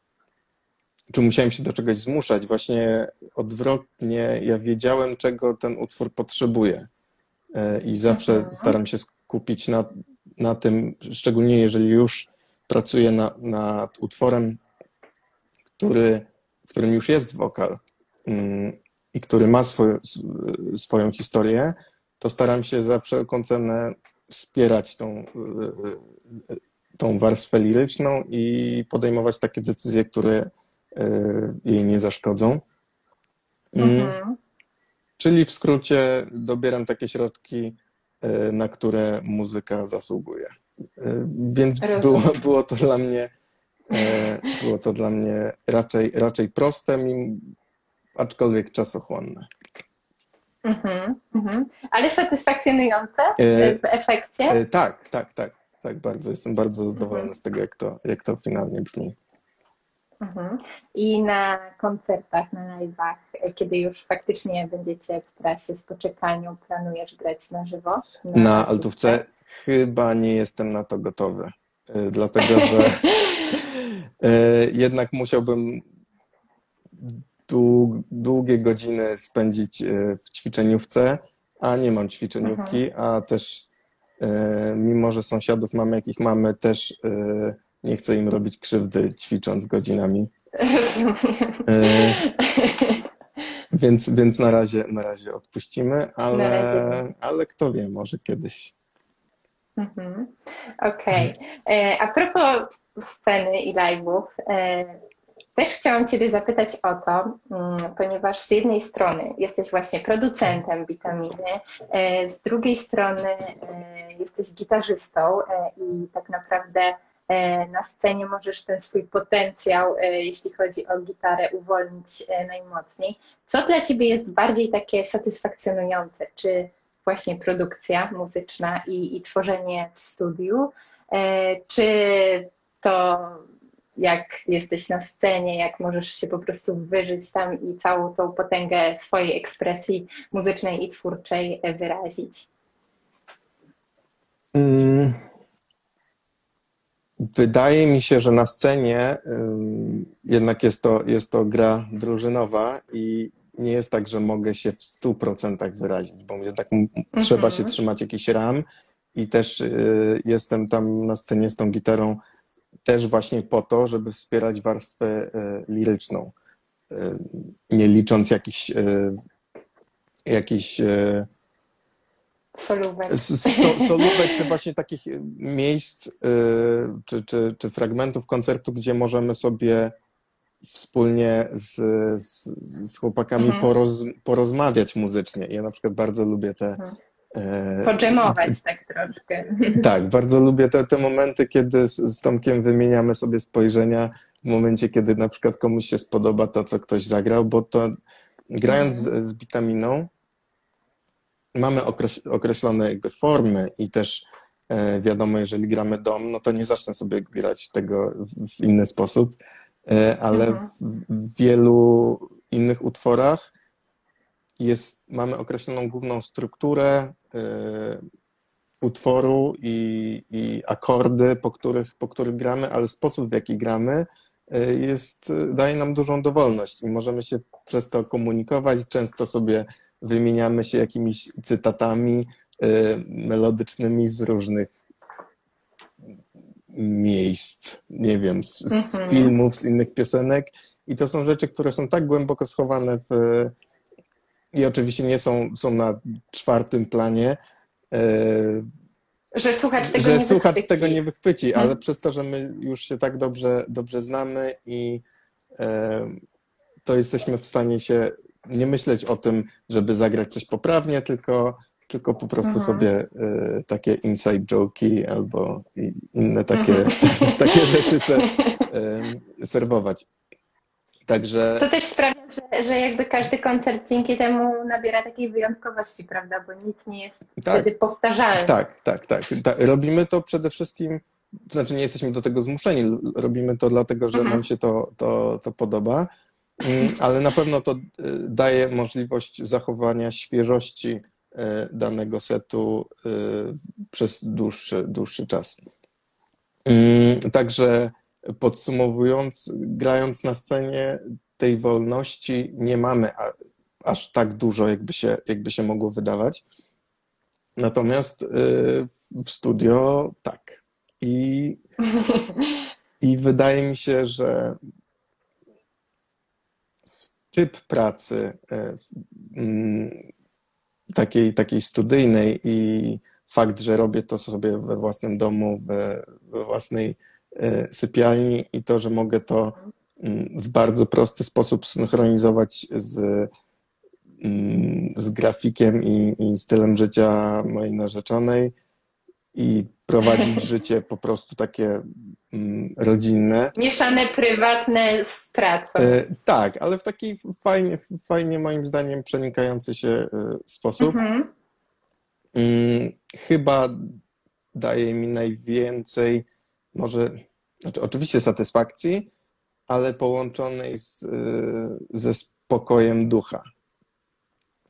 czy musiałem się do czegoś zmuszać, właśnie odwrotnie, ja wiedziałem, czego ten utwór potrzebuje. E, i zawsze mhm. staram się skupić na, na tym, szczególnie jeżeli już pracuję na, nad utworem, który, w którym już jest wokal mm, i który ma swój, swoją historię, to staram się za wszelką cenę wspierać tą, e, e, tą warstwę liryczną i podejmować takie decyzje, które jej nie zaszkodzą. Mm. Mhm. Czyli w skrócie dobieram takie środki, e, na które muzyka zasługuje. E, więc było, było to dla mnie e, było to dla mnie raczej, raczej proste, aczkolwiek czasochłonne. Mhm, mhm. Ale satysfakcjonujące w efekcie? Tak, tak, tak, tak, bardzo. Jestem bardzo zadowolony mhm. z tego, jak to, jak to finalnie brzmi. Mhm. I na koncertach, na live'ach, kiedy już faktycznie będziecie w trasie z poczekalnią, planujesz grać na żywo? Na, na altówce chyba nie jestem na to gotowy, y, dlatego że y, jednak musiałbym długie godziny spędzić y, w ćwiczeniówce, a nie mam ćwiczeniówki, mhm. a też mimo, że sąsiadów mamy jakich mamy, też nie chcę im robić krzywdy ćwicząc godzinami. E, więc, więc na razie, na razie odpuścimy, ale, razie. ale kto wie, może kiedyś. Mhm. Okej. Okay. E, a propos sceny i live'ów, e, też chciałam Ciebie zapytać o to, mm, ponieważ z jednej strony jesteś właśnie producentem witaminy, z drugiej strony jesteś gitarzystą i tak naprawdę E, na scenie możesz ten swój potencjał, e, jeśli chodzi o gitarę, uwolnić e, najmocniej. Co dla Ciebie jest bardziej takie satysfakcjonujące? Czy właśnie produkcja muzyczna i, i tworzenie w studiu, czy to jak jesteś na scenie, jak możesz się po prostu wyżyć tam i całą tą potęgę swojej ekspresji muzycznej i twórczej wyrazić? Mm, Wydaje mi się, że na scenie jednak jest to, jest to gra drużynowa i nie jest tak, że mogę się w 100% wyrazić, bo jednak trzeba się mhm. trzymać jakichś ram i też y, jestem tam na scenie z tą gitarą też właśnie po to, żeby wspierać warstwę y, liryczną. nie licząc jakichś, jakichś solówek. solówek, czy właśnie takich miejsc, czy, czy, czy fragmentów koncertu, gdzie możemy sobie wspólnie z, z, z chłopakami mhm. poroz, porozmawiać muzycznie. Ja na przykład bardzo lubię te. Mhm. E, Podżemować tak troszkę. Tak, bardzo lubię te, te momenty, kiedy z, z Tomkiem wymieniamy sobie spojrzenia w momencie, kiedy na przykład komuś się spodoba to, co ktoś zagrał, bo to grając mhm. z, z bitaminą mamy określone jakby formy i też e, wiadomo, jeżeli gramy dom, no to nie zacznę sobie grać tego w, inny sposób E, ale mhm. w wielu innych utworach jest, mamy określoną główną strukturę y, utworu i, i, akordy, po których, po których gramy, ale sposób, w jaki gramy, jest, daje nam dużą dowolność i możemy się przez to komunikować. Często sobie wymieniamy się jakimiś cytatami y, melodycznymi z różnych miejsc, nie wiem, z, z mhm. filmów, z innych piosenek. I to są rzeczy, które są tak głęboko schowane w, i oczywiście nie są, są na czwartym planie. E, że słuchacz tego że nie słuchacz wychwyci. tego nie wychwyci, ale hmm. przez to, że my już się tak dobrze, dobrze znamy i e, to jesteśmy w stanie się nie myśleć o tym, żeby zagrać coś poprawnie, tylko tylko po prostu mhm. sobie y, takie inside joke'i albo inne takie, mhm. takie rzeczy se, y, serwować. Także... To też sprawia, że, że jakby każdy koncert dzięki temu nabiera takiej wyjątkowości, prawda? Bo nic nie jest tak, wtedy powtarzalne. Tak, tak, tak, tak. Robimy to przede wszystkim, znaczy nie jesteśmy do tego zmuszeni, robimy to dlatego, że mhm. nam się to, to, to podoba, ale na pewno to y, daje możliwość zachowania świeżości E, danego setu e, przez dłuższy, dłuższy czas. Mm, także podsumowując, grając na scenie, tej wolności nie mamy aż tak dużo, jakby się, jakby się mogło wydawać. Natomiast w studio tak. I, i wydaje mi się, że typ pracy mm, takiej, takiej studyjnej i fakt, że robię to sobie we własnym domu, we, we własnej e, sypialni i to, że mogę to mm, w bardzo prosty sposób synchronizować z, mm, z grafikiem i, i stylem życia mojej narzeczonej i prowadzić życie po prostu takie Mm, rodzinne. Mieszane prywatne z pracą. E, tak, ale w taki fajnie, fajnie moim zdaniem przenikający się e, sposób. Mhm. Mm, chyba daje mi najwięcej, może, znaczy oczywiście satysfakcji, ale połączonej z, e, ze spokojem ducha.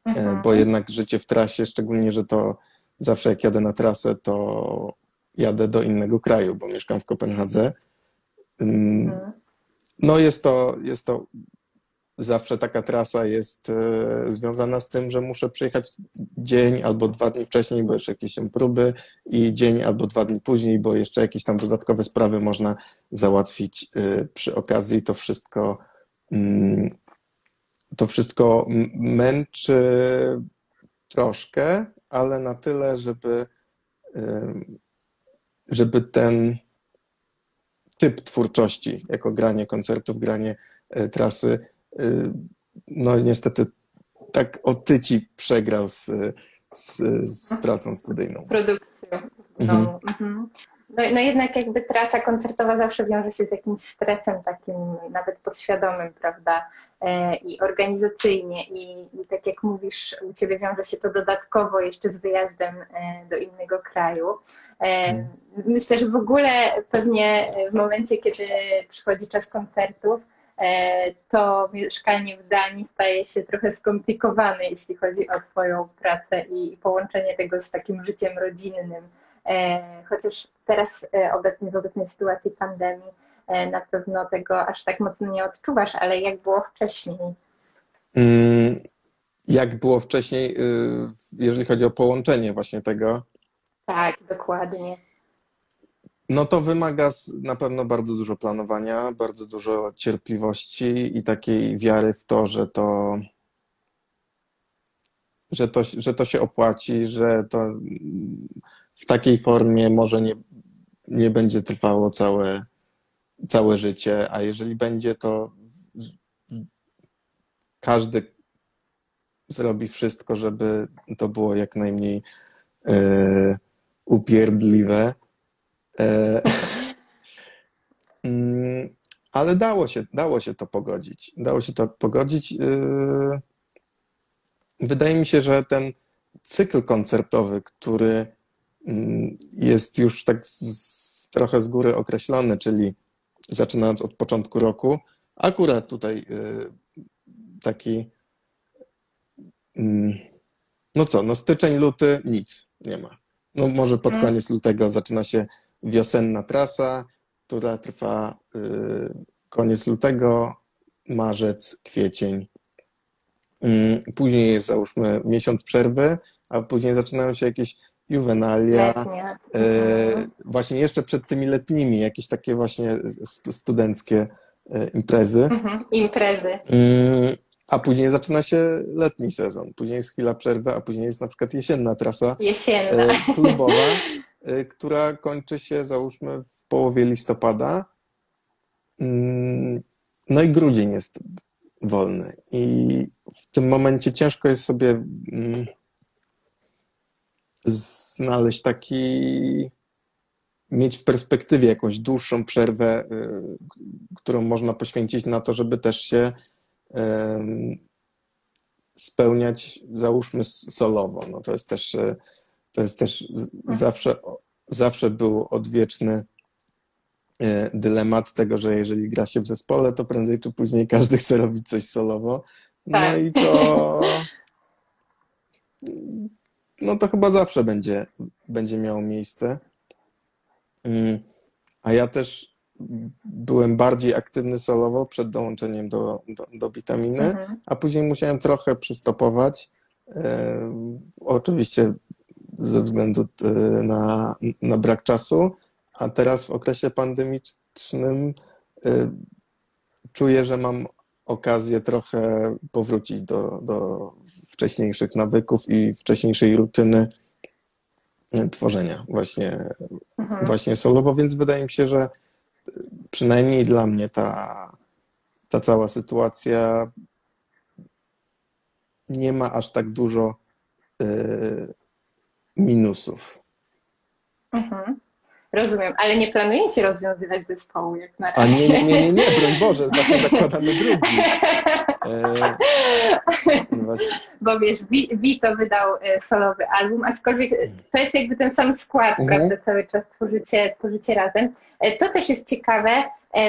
Mhm. Bo jednak życie w trasie, szczególnie, że to zawsze jak jadę na trasę, to jadę do innego kraju, bo mieszkam w Kopenhadze. Mhm. No jest to, jest to zawsze taka trasa jest e, związana z tym, że muszę przyjechać dzień albo dwa dni wcześniej, bo jeszcze jakieś są próby i dzień albo dwa dni później, bo jeszcze jakieś tam dodatkowe sprawy można załatwić e, przy okazji. To wszystko mm, to wszystko męczy troszkę, ale na tyle, żeby żeby ten typ twórczości, jako granie koncertów, granie e, trasy, e, no niestety tak otyci przegrał z, z, z pracą studyjną. Produkcją. No, mhm. mhm. No, no jednak jakby trasa koncertowa zawsze wiąże się z jakimś stresem takim nawet podświadomym, prawda? E, I organizacyjnie i, i tak jak mówisz, u Ciebie wiąże się to dodatkowo jeszcze z wyjazdem e, do innego kraju. E, mhm. Myślę, że w ogóle pewnie w momencie, kiedy przychodzi czas koncertów, to mieszkanie w Danii staje się trochę skomplikowane, jeśli chodzi o Twoją pracę i połączenie tego z takim życiem rodzinnym chociaż teraz obecnie w obecnej sytuacji pandemii na pewno tego aż tak mocno nie odczuwasz, ale jak było wcześniej? Mm, jak było wcześniej, jeżeli chodzi o połączenie właśnie tego? Tak, dokładnie. No to wymaga na pewno bardzo dużo planowania, bardzo dużo cierpliwości i takiej wiary w to, że to, że to, że to się opłaci, że to mm, w takiej formie może nie, nie będzie trwało całe, całe życie, a jeżeli będzie, to każdy zrobi wszystko, żeby to było jak najmniej e, upierdliwe. E, mm, ale dało się, dało się to pogodzić. Dało się to pogodzić. e, Wydaje mi się, że ten cykl koncertowy, który mm, jest już tak z, trochę z góry określony, czyli zaczynając od początku roku, akurat tutaj e, taki mm, no co, no styczeń, luty, nic nie ma. No może pod Mm. koniec lutego zaczyna się wiosenna trasa, która trwa y, koniec lutego, marzec, kwiecień. Mm, Później jest załóżmy miesiąc przerwy, a później zaczynają się jakieś juwenalia. Letnie. E, Mhm. właśnie jeszcze przed tymi letnimi, jakieś takie właśnie stu- studenckie e, imprezy. Mhm. Imprezy. Mm, A później zaczyna się letni sezon. Później jest chwila przerwy, a później jest na przykład jesienna trasa Jesienna. e, klubowa, e, która kończy się załóżmy w połowie listopada. Mm, No i grudzień jest wolny. I w tym momencie ciężko jest sobie mm, znaleźć taki, mieć w perspektywie jakąś dłuższą przerwę, y, którą można poświęcić na to, żeby też się spełniać, załóżmy, solowo. No to jest też, e, to jest też z- zawsze, zawsze był odwieczny e, dylemat tego, że jeżeli gra się w zespole, to prędzej czy później każdy chce robić coś solowo. No Tak. i to no to chyba zawsze będzie, będzie miało miejsce. Mm, A ja też byłem bardziej aktywny solowo przed dołączeniem do, do, do witaminy, Mhm. a później musiałem trochę przystopować. Oczywiście ze względu e, na, na brak czasu, a teraz w okresie pandemicznym e, czuję, że mam okazję trochę powrócić do, do wcześniejszych nawyków i wcześniejszej rutyny e, tworzenia właśnie, Mhm. właśnie solowo, więc wydaje mi się, że e, przynajmniej dla mnie ta, ta cała sytuacja nie ma aż tak dużo e, minusów. Mhm. Rozumiem, ale nie planujecie rozwiązywać zespołu jak na A razie. nie, nie, nie, nie, broń Boże, właśnie zakładamy drugi. E, Bo wiesz, Vi- Vito wydał e, solowy album, aczkolwiek to jest jakby ten sam skład, Mhm. prawda? Cały czas tworzycie, tworzycie razem. E, To też jest ciekawe,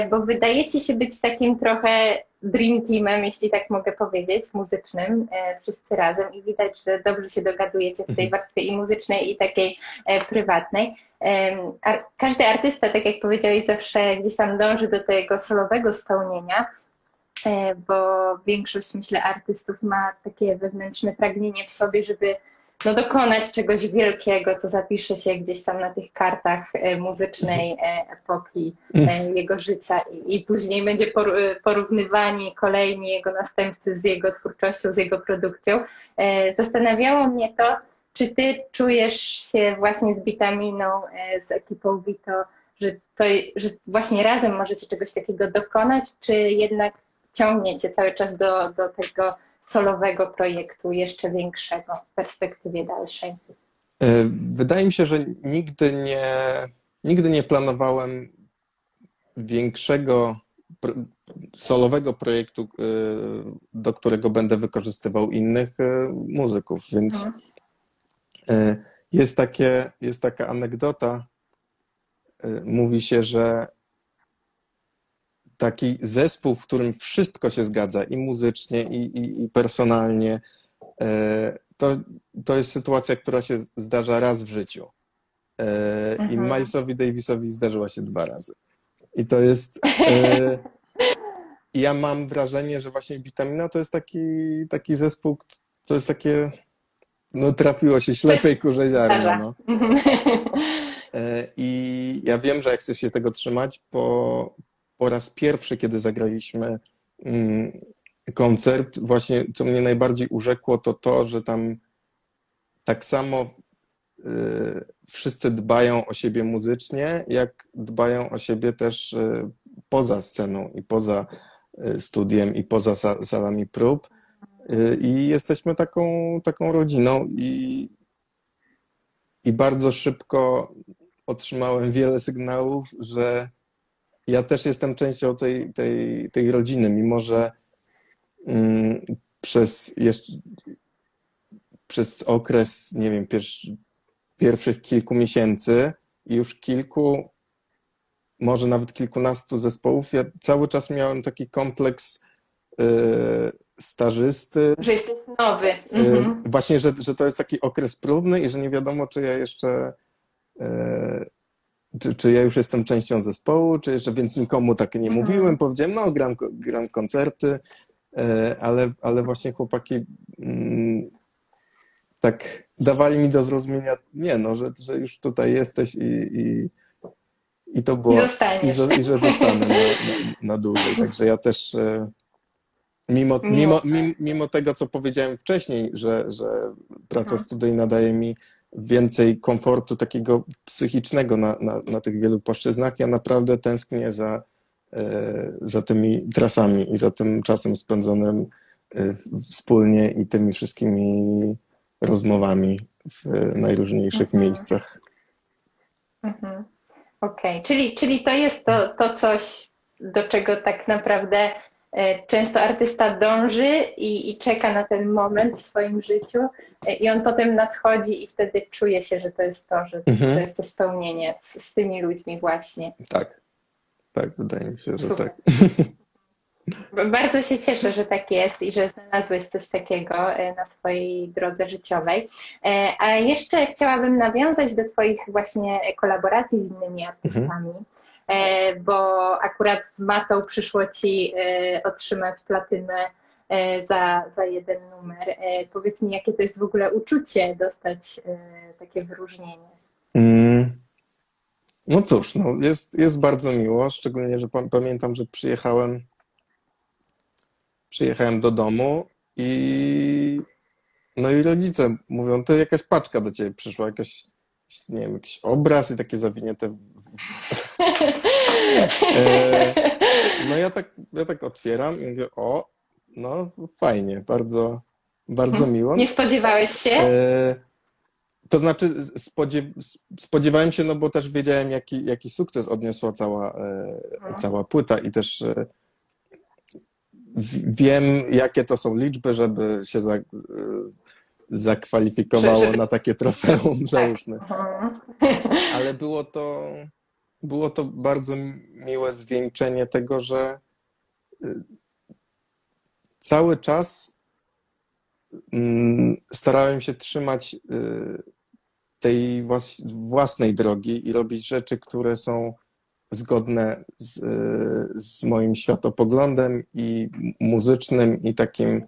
bo wydajecie się być takim trochę dream teamem, jeśli tak mogę powiedzieć, muzycznym, e, wszyscy razem i widać, że dobrze się dogadujecie w tej Mhm. warstwie i muzycznej, i takiej e, prywatnej. Każdy artysta, tak jak powiedziałeś, zawsze gdzieś tam dąży do tego solowego spełnienia, e, bo większość, myślę, artystów ma takie wewnętrzne pragnienie w sobie, żeby no, dokonać czegoś wielkiego, co zapisze się gdzieś tam na tych kartach e, muzycznej e, epoki e, jego życia i, i później będzie por- porównywani kolejni jego następcy z jego twórczością, z jego produkcją. Zastanawiało mnie to, czy ty czujesz się właśnie z Bitaminą, z ekipą Vito, że, to, że właśnie razem możecie czegoś takiego dokonać, czy jednak ciągniecie cały czas do, do tego solowego projektu jeszcze większego w perspektywie dalszej? E, Wydaje mi się, że nigdy nie, nigdy nie planowałem większego solowego projektu, e, do którego będę wykorzystywał innych e, muzyków, więc Mhm. jest takie, jest taka anegdota, mówi się, że taki zespół, w którym wszystko się zgadza i muzycznie, i, i, i personalnie, e, to, to jest sytuacja, która się zdarza raz w życiu. E, I Mhm. Milesowi Davisowi zdarzyła się dwa razy. I to jest. E, ja mam wrażenie, że właśnie Witamina to jest taki, taki zespół, to jest takie. No, trafiło się ślepej kurze ziarno. No. Mhm. I ja wiem, że jak chcę się tego trzymać, po, po raz pierwszy, kiedy zagraliśmy mm, koncert, właśnie co mnie najbardziej urzekło, to to, że tam tak samo y, wszyscy dbają o siebie muzycznie, jak dbają o siebie też y, poza sceną i poza y, studiem i poza sa salami prób. I jesteśmy taką, taką rodziną i, i bardzo szybko otrzymałem wiele sygnałów, że ja też jestem częścią tej, tej, tej rodziny, mimo że mm, przez jeszcze przez okres, nie wiem, pierwszych kilku miesięcy i już kilku, może nawet kilkunastu zespołów, ja cały czas miałem taki kompleks y, stażysty. Że jesteś nowy. Y, mhm. Właśnie, że, że to jest taki okres próbny i że nie wiadomo, czy ja jeszcze y, czy, czy ja już jestem częścią zespołu, czy jeszcze, więc nikomu tak nie mhm. mówiłem. Powiedziałem, no gram, gram koncerty, ale, ale właśnie chłopaki mm, tak dawali mi do zrozumienia, nie no, że, że już tutaj jesteś i, i, i to było... I, i, i że zostanę na, na, na, dłużej. Także ja też e, mimo, mimo, mimo, mimo tego, co powiedziałem wcześniej, że, że praca mhm. studyjna daje mi więcej komfortu takiego psychicznego na, na, na tych wielu płaszczyznach, ja naprawdę tęsknię za, e, za tymi trasami i za tym czasem spędzonym e, wspólnie i tymi wszystkimi rozmowami w najróżniejszych mhm. miejscach. Mhm. Okej, okay. czyli, czyli to jest to, to coś, do czego tak naprawdę często artysta dąży i, i, czeka na ten moment w swoim życiu e, i on potem nadchodzi i wtedy czuje się, że to jest to, że mhm. to jest to spełnienie z, z, tymi ludźmi właśnie. Tak, tak, wydaje mi się, że Super. tak. Bardzo się cieszę, że tak jest i że znalazłeś coś takiego e, na swojej drodze życiowej. E, a jeszcze chciałabym nawiązać do Twoich właśnie kolaboracji z innymi artystami, mhm. Bo akurat z Matą przyszło Ci otrzymać platynę za, za jeden numer. Powiedz mi, jakie to jest w ogóle uczucie dostać takie wyróżnienie? Mm. No cóż, no jest, jest bardzo miło, szczególnie, że pamiętam, że przyjechałem przyjechałem do domu i no i rodzice mówią, to jakaś paczka do ciebie przyszła, jakaś, nie wiem, jakiś obraz i takie zawinięte. e, no ja tak, ja tak otwieram i mówię, o, no fajnie, bardzo, bardzo mhm. miło. Nie spodziewałeś się? E, to znaczy spodziew spodziewałem się, no bo też wiedziałem, jaki, jaki sukces odniosła cała, e, no. cała płyta i też e, wiem, jakie to są liczby, żeby się za, zakwalifikowało na takie trofeum, tak. załóżmy. Ale było to, było to bardzo miłe zwieńczenie tego, że y, cały czas mm, starałem się trzymać y, tej własnej drogi i robić rzeczy, które są zgodne z, z moim światopoglądem i muzycznym, i takim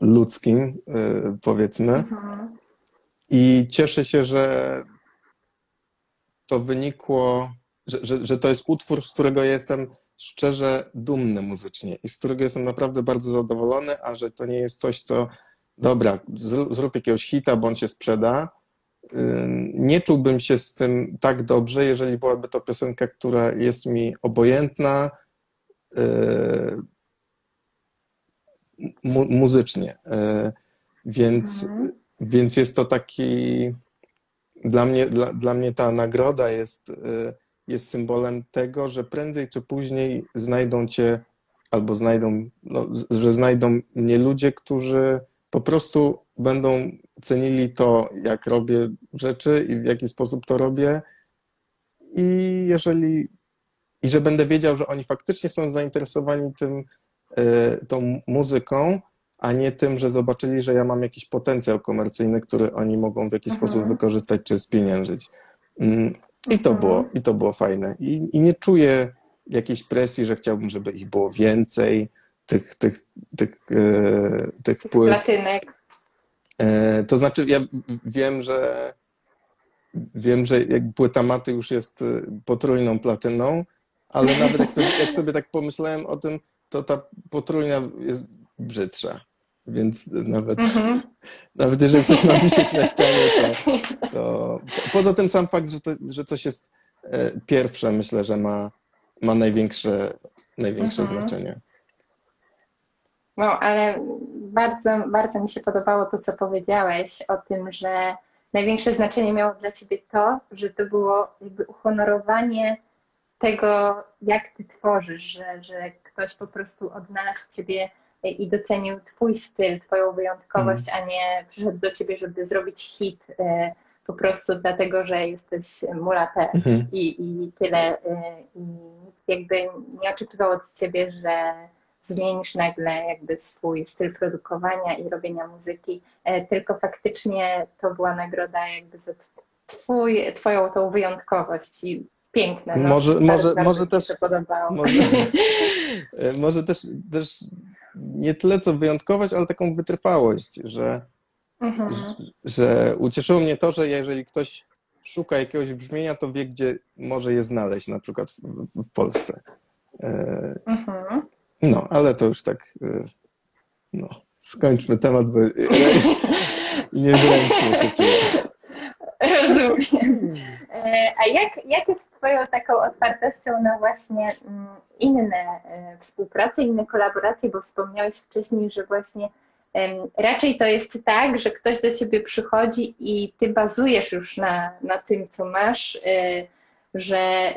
ludzkim, powiedzmy. Mhm. I cieszę się, że to wynikło, że, że, że to jest utwór, z którego jestem szczerze dumny muzycznie i z którego jestem naprawdę bardzo zadowolony, a że to nie jest coś, co dobra, zrób jakiegoś hita, bądź się sprzeda, nie czułbym się z tym tak dobrze, jeżeli byłaby to piosenka, która jest mi obojętna y, mu muzycznie. Y, więc, mhm. więc jest to taki. Dla mnie, dla, dla mnie ta nagroda jest, y, jest symbolem tego, że prędzej czy później znajdą cię albo znajdą, no, że znajdą mnie ludzie, którzy po prostu będą cenili to, jak robię rzeczy i w jaki sposób to robię. I jeżeli i że będę wiedział, że oni faktycznie są zainteresowani tym, e, tą muzyką, a nie tym, że zobaczyli, że ja mam jakiś potencjał komercyjny, który oni mogą w jakiś mhm. sposób wykorzystać czy spieniężyć. Mm, I to mhm. było, i to było fajne. I, I nie czuję jakiejś presji, że chciałbym, żeby ich było więcej, tych, tych, tych, e, tych płyt. Platynek. E, to znaczy, ja wiem, że wiem, że jak płyta Maty już jest y, potrójną platyną, ale nawet jak sobie, jak sobie tak pomyślałem o tym, to ta potrójna jest brzydsza. Więc nawet, Mhm. nawet jeżeli coś ma wisieć na ścianie, to, to poza tym sam fakt, że, to, że coś jest e, pierwsze, myślę, że ma, ma największe, największe Mhm. znaczenie. No, ale bardzo, bardzo mi się podobało to, co powiedziałeś o tym, że największe znaczenie miało dla ciebie to, że to było jakby uhonorowanie tego, jak ty tworzysz, że, że ktoś po prostu odnalazł w ciebie i docenił twój styl, twoją wyjątkowość, a nie przyszedł do ciebie, żeby zrobić hit e, po prostu dlatego, że jesteś mulatem Mhm. i, i tyle. y, I nikt jakby nie oczekiwał od ciebie, że zmienisz nagle jakby swój styl produkowania i robienia muzyki, e, tylko faktycznie to była nagroda jakby za twój, twoją tą wyjątkowość i piękne. No. Może- Bardzo- może- bardzo może też-. Może, e, może też, też nie tyle co wyjątkowość, ale taką wytrwałość, że, Mhm. że ucieszyło mnie to, że jeżeli ktoś szuka jakiegoś brzmienia, to wie, gdzie może je znaleźć, na przykład w, w, w Polsce. E, Mhm. No, ale to już tak, e, no, skończmy temat, bo niezręcznie się czuję. Rozumiem. E, A jak, jak jest Twoją taką otwartością na właśnie mm, inne e, współprace, inne kolaboracje, bo wspomniałeś wcześniej, że właśnie raczej to jest tak, że ktoś do Ciebie przychodzi i Ty bazujesz już na, na tym, co masz, e, że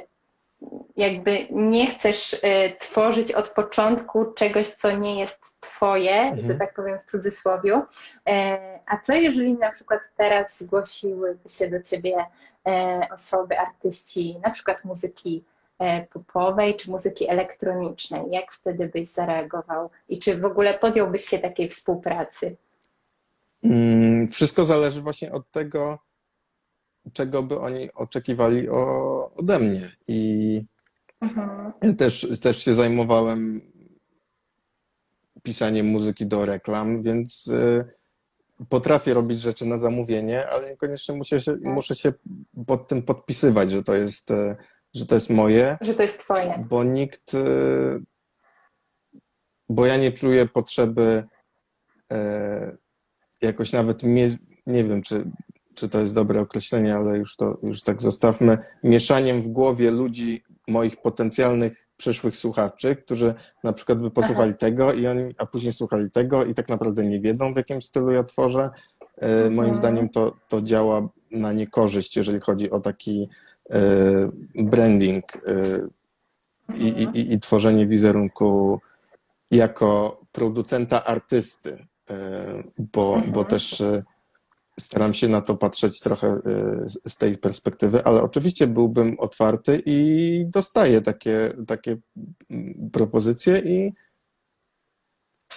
jakby nie chcesz e, tworzyć od początku czegoś, co nie jest Twoje, Mhm. tak powiem w cudzysłowie. E, A co jeżeli na przykład teraz zgłosiłyby się do Ciebie e, osoby, artyści, na przykład muzyki popowej czy muzyki elektronicznej? Jak wtedy byś zareagował? I czy w ogóle podjąłbyś się takiej współpracy? Mm, Wszystko zależy właśnie od tego, czego by oni oczekiwali o, ode mnie. I Mhm. ja też, też się zajmowałem pisaniem muzyki do reklam, więc y, potrafię robić rzeczy na zamówienie, ale niekoniecznie muszę się, muszę się pod tym podpisywać, że to jest, y, że to jest moje, Że to jest Twoje. bo nikt, y, bo ja nie czuję potrzeby jakoś nawet, nie wiem, czy, czy to jest dobre określenie, ale już to już tak zostawmy, mieszaniem w głowie ludzi, moich potencjalnych przyszłych słuchaczy, którzy na przykład by posłuchali tego i oni, a później słuchali tego i tak naprawdę nie wiedzą, w jakim stylu ja tworzę. E, Moim Mhm. zdaniem to, to działa na niekorzyść, jeżeli chodzi o taki e, branding e, i, i, i- tworzenie wizerunku jako producenta artysty, e, bo, Mhm. bo też staram się na to patrzeć trochę e, z- tej perspektywy, ale oczywiście byłbym otwarty i dostaję takie, takie mm, propozycje i,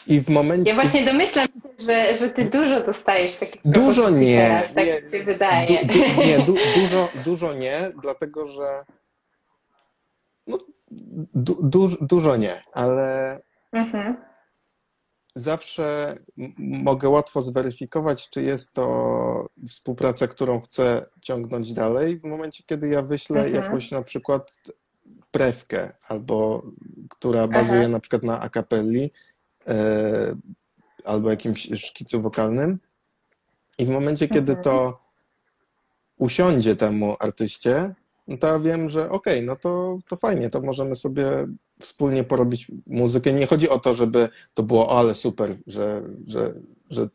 i w momencie... Ja właśnie domyślam się, że, że Ty dużo dostajesz takich Dużo propozycji nie, Teraz, tak nie. się wydaje. Du, du, nie, du, dużo, dużo nie, dlatego że no, du, du, dużo nie, ale Mhm. Zawsze mogę łatwo zweryfikować, czy jest to współpraca, którą chcę ciągnąć dalej, w momencie, kiedy ja wyślę Mhm. jakąś na przykład prewkę, albo która bazuje Aha. na przykład na akapelli, e, albo jakimś szkicu wokalnym. I w momencie, kiedy Mhm. to usiądzie temu artyście, no to ja wiem, że okej, no to, to fajnie, to możemy sobie wspólnie porobić muzykę. Nie chodzi o to, żeby to było "O, ale super, że, że, że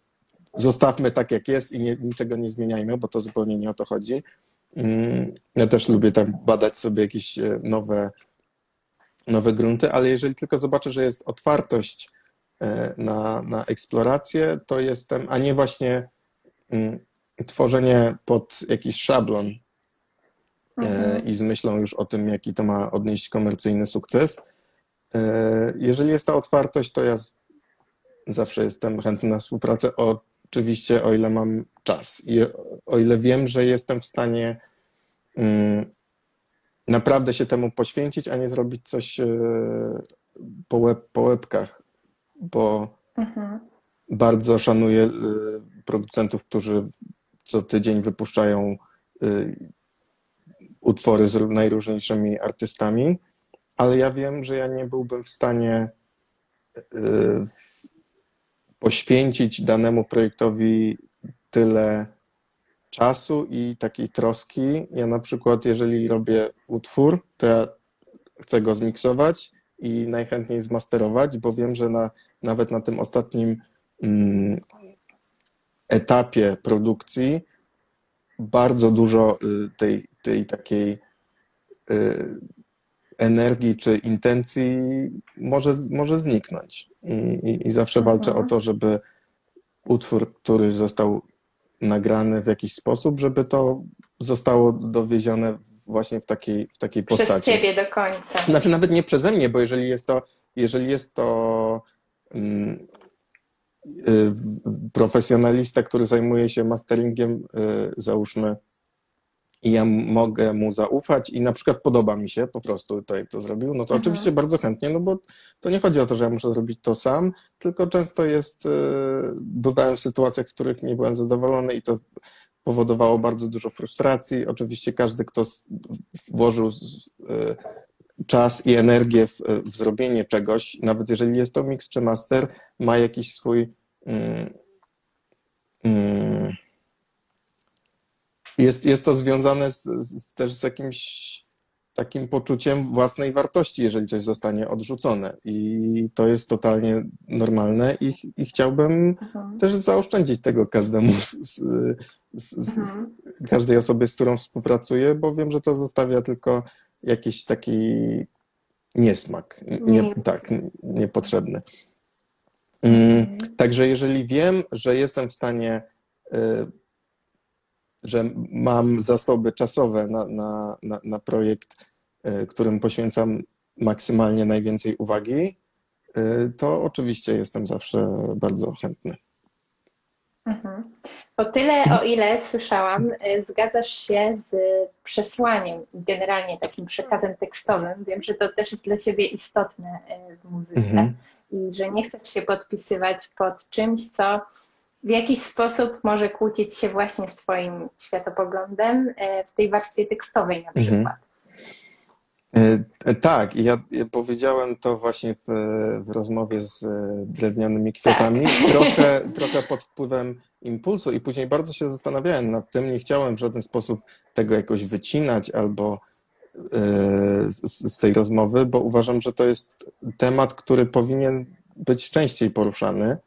zostawmy tak jak jest i nie, niczego nie zmieniajmy, bo to zupełnie nie o to chodzi. Mm, Ja też lubię tam badać sobie jakieś e, nowe, nowe grunty, ale jeżeli tylko zobaczę, że jest otwartość e, na, na eksplorację, to jestem, a nie właśnie mm, tworzenie pod jakiś szablon e, Mhm. i z myślą już o tym, jaki to ma odnieść komercyjny sukces. E, Jeżeli jest ta otwartość, to ja zawsze jestem chętny na współpracę, oczywiście o ile mam czas i o ile wiem, że jestem w stanie mm, naprawdę się temu poświęcić, a nie zrobić coś e, po, łeb, po łebkach, bo Mhm. bardzo szanuję y, producentów, którzy co tydzień wypuszczają utwory z najróżniejszymi artystami, ale ja wiem, że ja nie byłbym w stanie poświęcić danemu projektowi tyle czasu i takiej troski. Ja na przykład, jeżeli robię utwór, to ja chcę go zmiksować i najchętniej zmasterować, bo wiem, że na, nawet na tym ostatnim mm, etapie produkcji bardzo dużo y, tej, tej takiej y, energii czy intencji może, może zniknąć. I, i, i zawsze mhm. walczę o to, żeby utwór, który został nagrany w jakiś sposób, żeby to zostało dowiezione właśnie w takiej, w takiej Przez postaci. Przez ciebie do końca. Znaczy nawet nie przeze mnie, bo jeżeli jest to, jeżeli jest to um, y, profesjonalista, który zajmuje się masteringiem, y, załóżmy, i ja mogę mu zaufać i na przykład podoba mi się po prostu to, jak to zrobił, no to mhm. oczywiście bardzo chętnie, no bo to nie chodzi o to, że ja muszę zrobić to sam, tylko często jest, y, bywałem w sytuacjach, w których nie byłem zadowolony i to powodowało bardzo dużo frustracji. Oczywiście każdy, kto włożył y, czas i energię w, w zrobienie czegoś, nawet jeżeli jest to mix czy master, ma jakiś swój mm, mm, jest, jest to związane z, z, też z jakimś takim poczuciem własnej wartości, jeżeli coś zostanie odrzucone. I to jest totalnie normalne i, i chciałbym mhm. też zaoszczędzić tego każdemu z, z, mhm. każdej osobie, z którą współpracuję, bo wiem, że to zostawia tylko jakiś taki niesmak, nie, nie. tak, niepotrzebny. Mm, mhm. Także jeżeli wiem, że jestem w stanie y, że mam zasoby czasowe na, na, na, na projekt, e, którym poświęcam maksymalnie najwięcej uwagi, e, to oczywiście jestem zawsze bardzo chętny. Mhm. O tyle, o ile słyszałam, e, zgadzasz się z przesłaniem, generalnie takim przekazem tekstowym. Wiem, że to też jest dla Ciebie istotne w muzyce mhm. i że nie chcesz się podpisywać pod czymś, co w jakiś sposób może kłócić się właśnie z Twoim światopoglądem e, w tej warstwie tekstowej na mhm. przykład. Mhm. Tak, ja, ja, powiedziałem to właśnie w, w, rozmowie z drewnianymi kwiatami, tak. trochę, trochę pod wpływem impulsu i później bardzo się zastanawiałem nad tym, nie chciałem w żaden sposób tego jakoś wycinać albo z, z tej rozmowy, bo uważam, że to jest temat, który powinien być częściej poruszany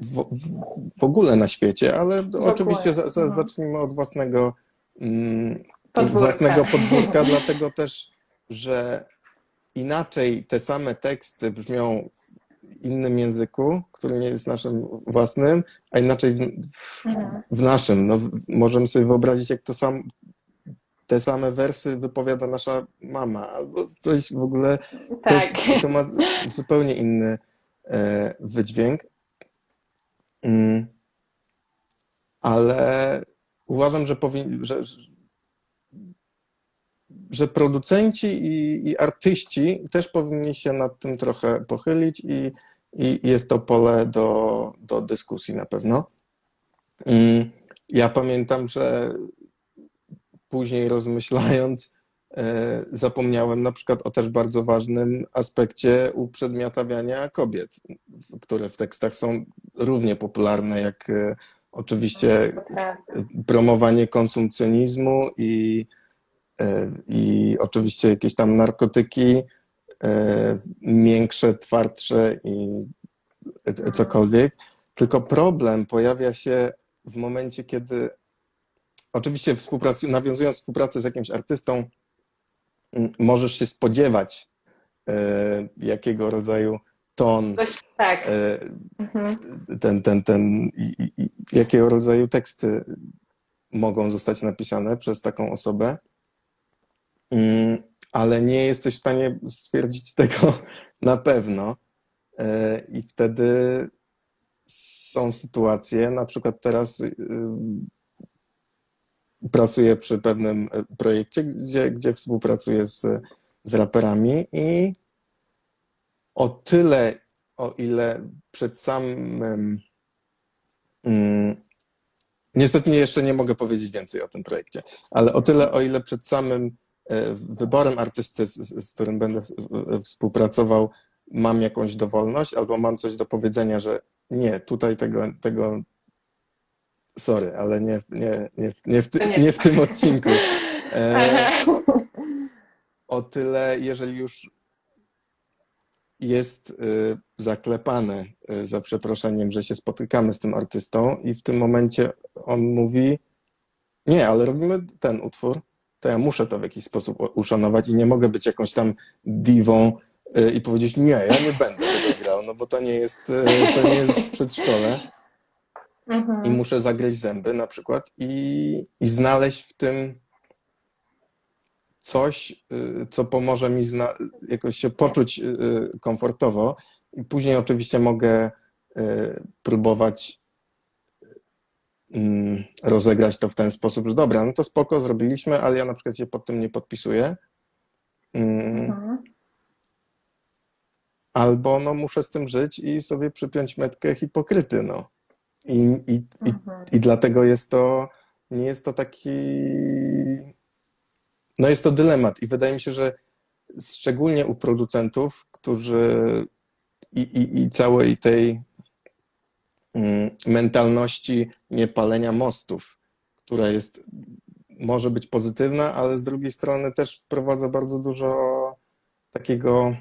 w, w ogóle na świecie, ale oczywiście za, za, no. zacznijmy od własnego mm, podwórka. własnego podwórka, dlatego też, że inaczej te same teksty brzmią w innym języku, który nie jest naszym własnym, a inaczej w, w, mhm. w naszym. No, możemy sobie wyobrazić, jak to sam, te same wersy wypowiada nasza mama, albo coś w ogóle. Tak. To, jest, to ma zupełnie inny e, wydźwięk. Mm. Ale uważam, że, powin, że, że producenci i, i, artyści też powinni się nad tym trochę pochylić i, i jest to pole do, do dyskusji na pewno. Mm. Ja pamiętam, że później rozmyślając, zapomniałem na przykład o też bardzo ważnym aspekcie uprzedmiotawiania kobiet, które w tekstach są równie popularne jak e, oczywiście promowanie konsumpcjonizmu i, e, i oczywiście jakieś tam narkotyki, e, miększe, twardsze i cokolwiek. Tylko problem pojawia się w momencie, kiedy oczywiście nawiązując współpracę z jakimś artystą, możesz się spodziewać jakiego rodzaju ton, tak. E, mhm. ten, ten, ten, jakiego rodzaju teksty mogą zostać napisane przez taką osobę, mm, ale nie jesteś w stanie stwierdzić tego na pewno. E, I wtedy są sytuacje, na przykład teraz y, pracuję przy pewnym projekcie, gdzie, gdzie współpracuję z, z raperami i o tyle, o ile przed samym mm, Niestety jeszcze nie mogę powiedzieć więcej o tym projekcie, ale o tyle, o ile przed samym e, wyborem artysty, z, z którym będę współpracował, mam jakąś dowolność albo mam coś do powiedzenia, że nie, tutaj tego, tego sorry, ale nie, nie, nie, nie, w, ty, nie w tym odcinku. E, o tyle, jeżeli już jest y, zaklepane, y, za przeproszeniem, że się spotykamy z tym artystą i w tym momencie on mówi, nie, ale robimy ten utwór, to ja muszę to w jakiś sposób uszanować i nie mogę być jakąś tam diwą y, i powiedzieć, nie, ja nie będę tego grał, no bo to nie jest, to nie jest przedszkole. Mhm. I muszę zagryźć zęby na przykład i, i znaleźć w tym coś, y, co pomoże mi jakoś się poczuć y, y, komfortowo. I później oczywiście mogę próbować mm, rozegrać to w ten sposób, że dobra, no to spoko, zrobiliśmy, ale ja na przykład się pod tym nie podpisuję. Mm. Mhm. Albo no, muszę z tym żyć i sobie przypiąć metkę hipokryty, no. I, i, i, mhm. i dlatego jest to, nie jest to taki no jest to dylemat i wydaje mi się, że szczególnie u producentów, którzy i, i, i całej tej mm, mentalności niepalenia mostów, która jest, może być pozytywna, ale z drugiej strony też wprowadza bardzo dużo takiego,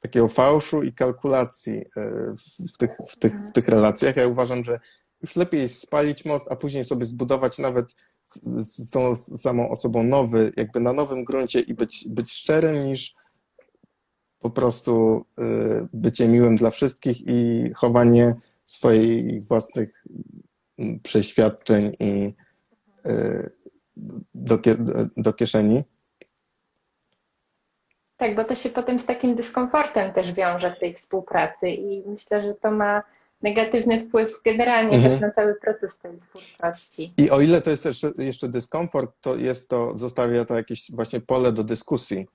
takiego fałszu i kalkulacji e, w tych, w, tych, w tych relacjach. Ja uważam, że już lepiej spalić most, a później sobie zbudować nawet z tą samą osobą nowy, jakby na nowym gruncie i być, być szczerym, niż po prostu y, bycie miłym dla wszystkich i chowanie swoich własnych przeświadczeń i y, do, do kieszeni. Tak, bo to się potem z takim dyskomfortem też wiąże w tej współpracy i myślę, że to ma negatywny wpływ generalnie mhm. też na cały proces tej twórczości. I o ile to jest jeszcze, jeszcze dyskomfort, to jest to, zostawia to jakieś właśnie pole do dyskusji.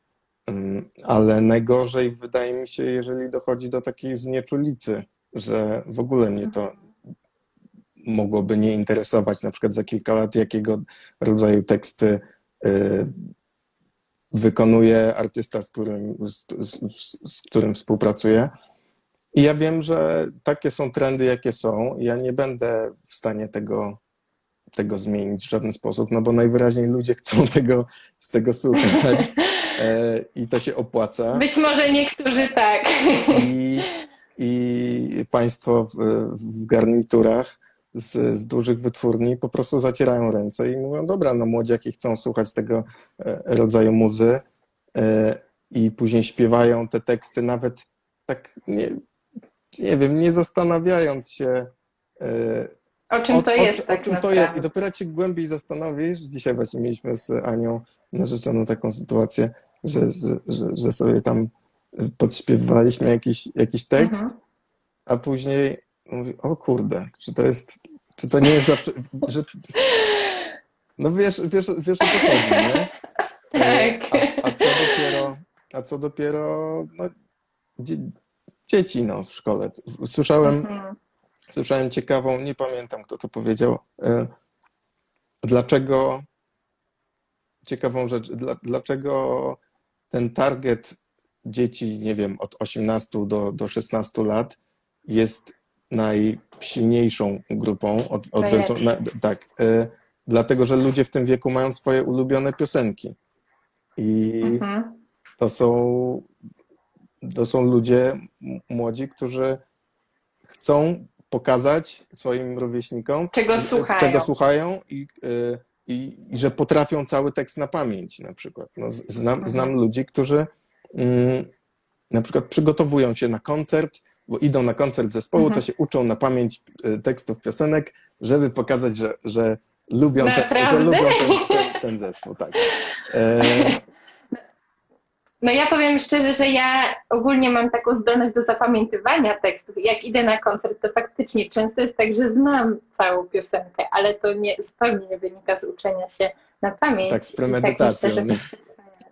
Mm, ale najgorzej wydaje mi się, jeżeli dochodzi do takiej znieczulicy, że w ogóle mnie to mogłoby nie interesować, na przykład za kilka lat, jakiego rodzaju teksty y, wykonuje artysta, z którym, z, z, z którym współpracuję. I ja wiem, że takie są trendy, jakie są. Ja nie będę w stanie tego, tego zmienić w żaden sposób, no bo najwyraźniej ludzie chcą tego, z tego słuchać e, i to się opłaca. Być może niektórzy tak. I, i państwo w, w garniturach z, z, dużych wytwórni po prostu zacierają ręce i mówią, dobra, no młodziaki chcą słuchać tego e, rodzaju muzy e, i później śpiewają te teksty nawet tak nie, nie wiem, nie zastanawiając się. E, o czym to jest, o, tak o czym to jest. I dopiero jak się głębiej zastanowisz, dzisiaj właśnie mieliśmy z Anią narzeczoną taką sytuację, że, że, że, że sobie tam podśpiewaliśmy jakiś, jakiś tekst, mhm. a później mówi, o kurde, czy to jest, czy to nie jest zawsze, że, no wiesz, wiesz, wiesz o co chodzi, nie? E, tak. A, a co dopiero, a co dopiero, no, dzieci no, w szkole. Słyszałem, mhm. słyszałem ciekawą, nie pamiętam kto to powiedział, e, dlaczego, ciekawą rzecz, dlaczego ten target dzieci, nie wiem, od 18 do, do 16 lat jest najsilniejszą grupą od, odbiorcą. Na, tak, e, dlatego że ludzie w tym wieku mają swoje ulubione piosenki. I mhm. to są to są ludzie młodzi, którzy chcą pokazać swoim rówieśnikom, czego słuchają, czego słuchają i, e, i, i że potrafią cały tekst na pamięć na przykład. No, znam, mhm. znam ludzi, którzy mm, na przykład przygotowują się na koncert, bo idą na koncert zespołu, mhm. to się uczą na pamięć e, tekstów piosenek, żeby pokazać, że, że lubią, te, że lubią ten, ten, ten zespół. Tak. E, no ja powiem szczerze, że ja ogólnie mam taką zdolność do zapamiętywania tekstów. Jak idę na koncert, to faktycznie często jest tak, że znam całą piosenkę, ale to nie, zupełnie nie wynika z uczenia się na pamięć. Tak, z tak premedytacją. Tak,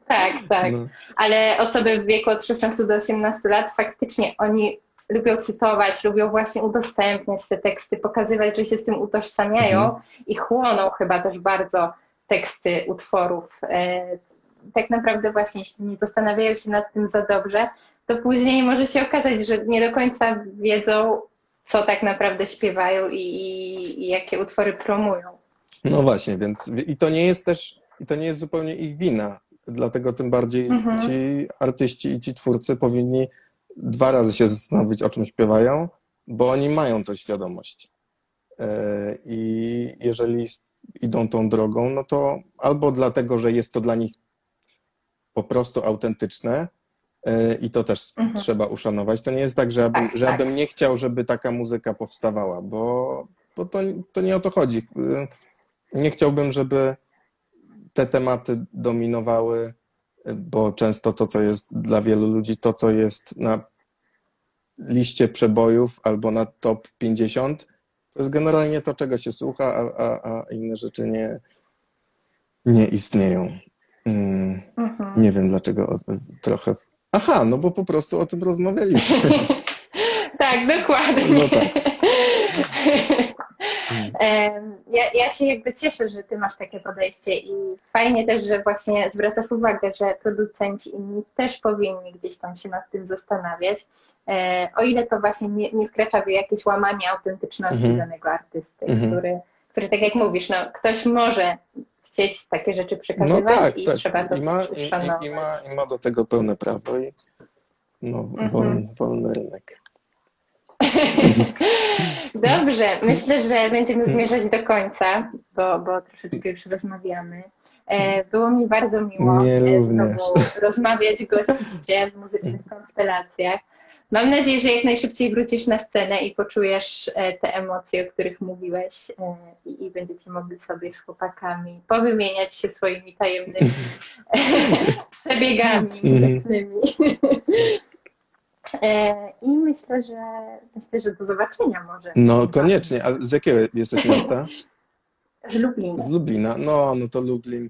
tak, tak. No. Ale osoby w wieku od 16 do 18 lat, faktycznie oni lubią cytować, lubią właśnie udostępniać te teksty, pokazywać, że się z tym utożsamiają Mhm. i chłoną chyba też bardzo teksty utworów. E, Tak naprawdę właśnie, jeśli nie zastanawiają się nad tym za dobrze, to później może się okazać, że nie do końca wiedzą, co tak naprawdę śpiewają i, i, i jakie utwory promują. No właśnie, więc i to nie jest też, i to nie jest zupełnie ich wina. Dlatego tym bardziej Mhm. ci artyści i ci twórcy powinni dwa razy się zastanowić, o czym śpiewają, bo oni mają tą świadomość. E, I jeżeli idą tą drogą, no to albo dlatego, że jest to dla nich po prostu autentyczne e, i to też Mhm. trzeba uszanować. To nie jest tak, że ja bym, Tak, że tak. bym nie chciał, żeby taka muzyka powstawała, bo, bo to, to nie o to chodzi. E, Nie chciałbym, żeby te tematy dominowały, bo często to, co jest dla wielu ludzi, to, co jest na liście przebojów albo na top 50, to jest generalnie to, czego się słucha, a, a, a inne rzeczy nie, nie istnieją. Mm, Mhm. nie wiem dlaczego trochę. Aha, no bo po prostu o tym rozmawialiśmy. Tak, dokładnie. No tak. Em, Ja, ja się jakby cieszę, że ty masz takie podejście i fajnie też, że właśnie zwracasz uwagę, że producenci inni też powinni gdzieś tam się nad tym zastanawiać, e, o ile to właśnie nie, nie wkracza w jakieś łamanie autentyczności Mhm. danego artysty, Mhm. który, który tak jak mówisz, no, ktoś może chcieć takie rzeczy No przekazywać tak, i tak. trzeba to I ma, i, i, ma, I ma do tego pełne prawo i no, Mhm. wolny, wolny rynek. Dobrze, myślę, że będziemy zmierzać do końca, bo, bo troszeczkę już rozmawiamy. E, Było mi bardzo miło e, znowu rozmawiać gościście w muzycznych konstelacjach. Mam nadzieję, że jak najszybciej wrócisz na scenę i poczujesz e, te emocje, o których mówiłeś i, będziecie mogli sobie z chłopakami powymieniać się swoimi tajemnymi przebiegami Mhm. muzycznymi. E, I myślę, że myślę, że do zobaczenia może. No koniecznie. A z jakiego jesteś miasta? Z Lublina. Z Lublina. No, no to Lublin.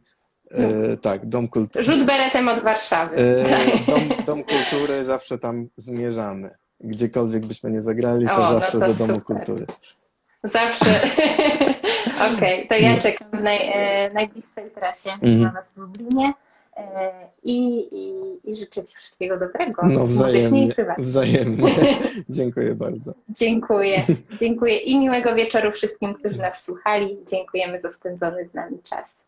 E, tak, Dom Kultury. Rzut beretem od Warszawy. E, Tak. dom, dom Kultury, zawsze tam zmierzamy. Gdziekolwiek byśmy nie zagrali, to O, no zawsze to do Domu super. Kultury. Zawsze. Okej, to ja czekam w naj, e, najbliższej trasie Mhm. na Was w Lublinie i, i, i życzę Ci wszystkiego dobrego. No wzajemnie. Wzajemnie. Dziękuję bardzo. Dziękuję. Dziękuję i miłego wieczoru wszystkim, którzy nas słuchali. Dziękujemy za spędzony z nami czas.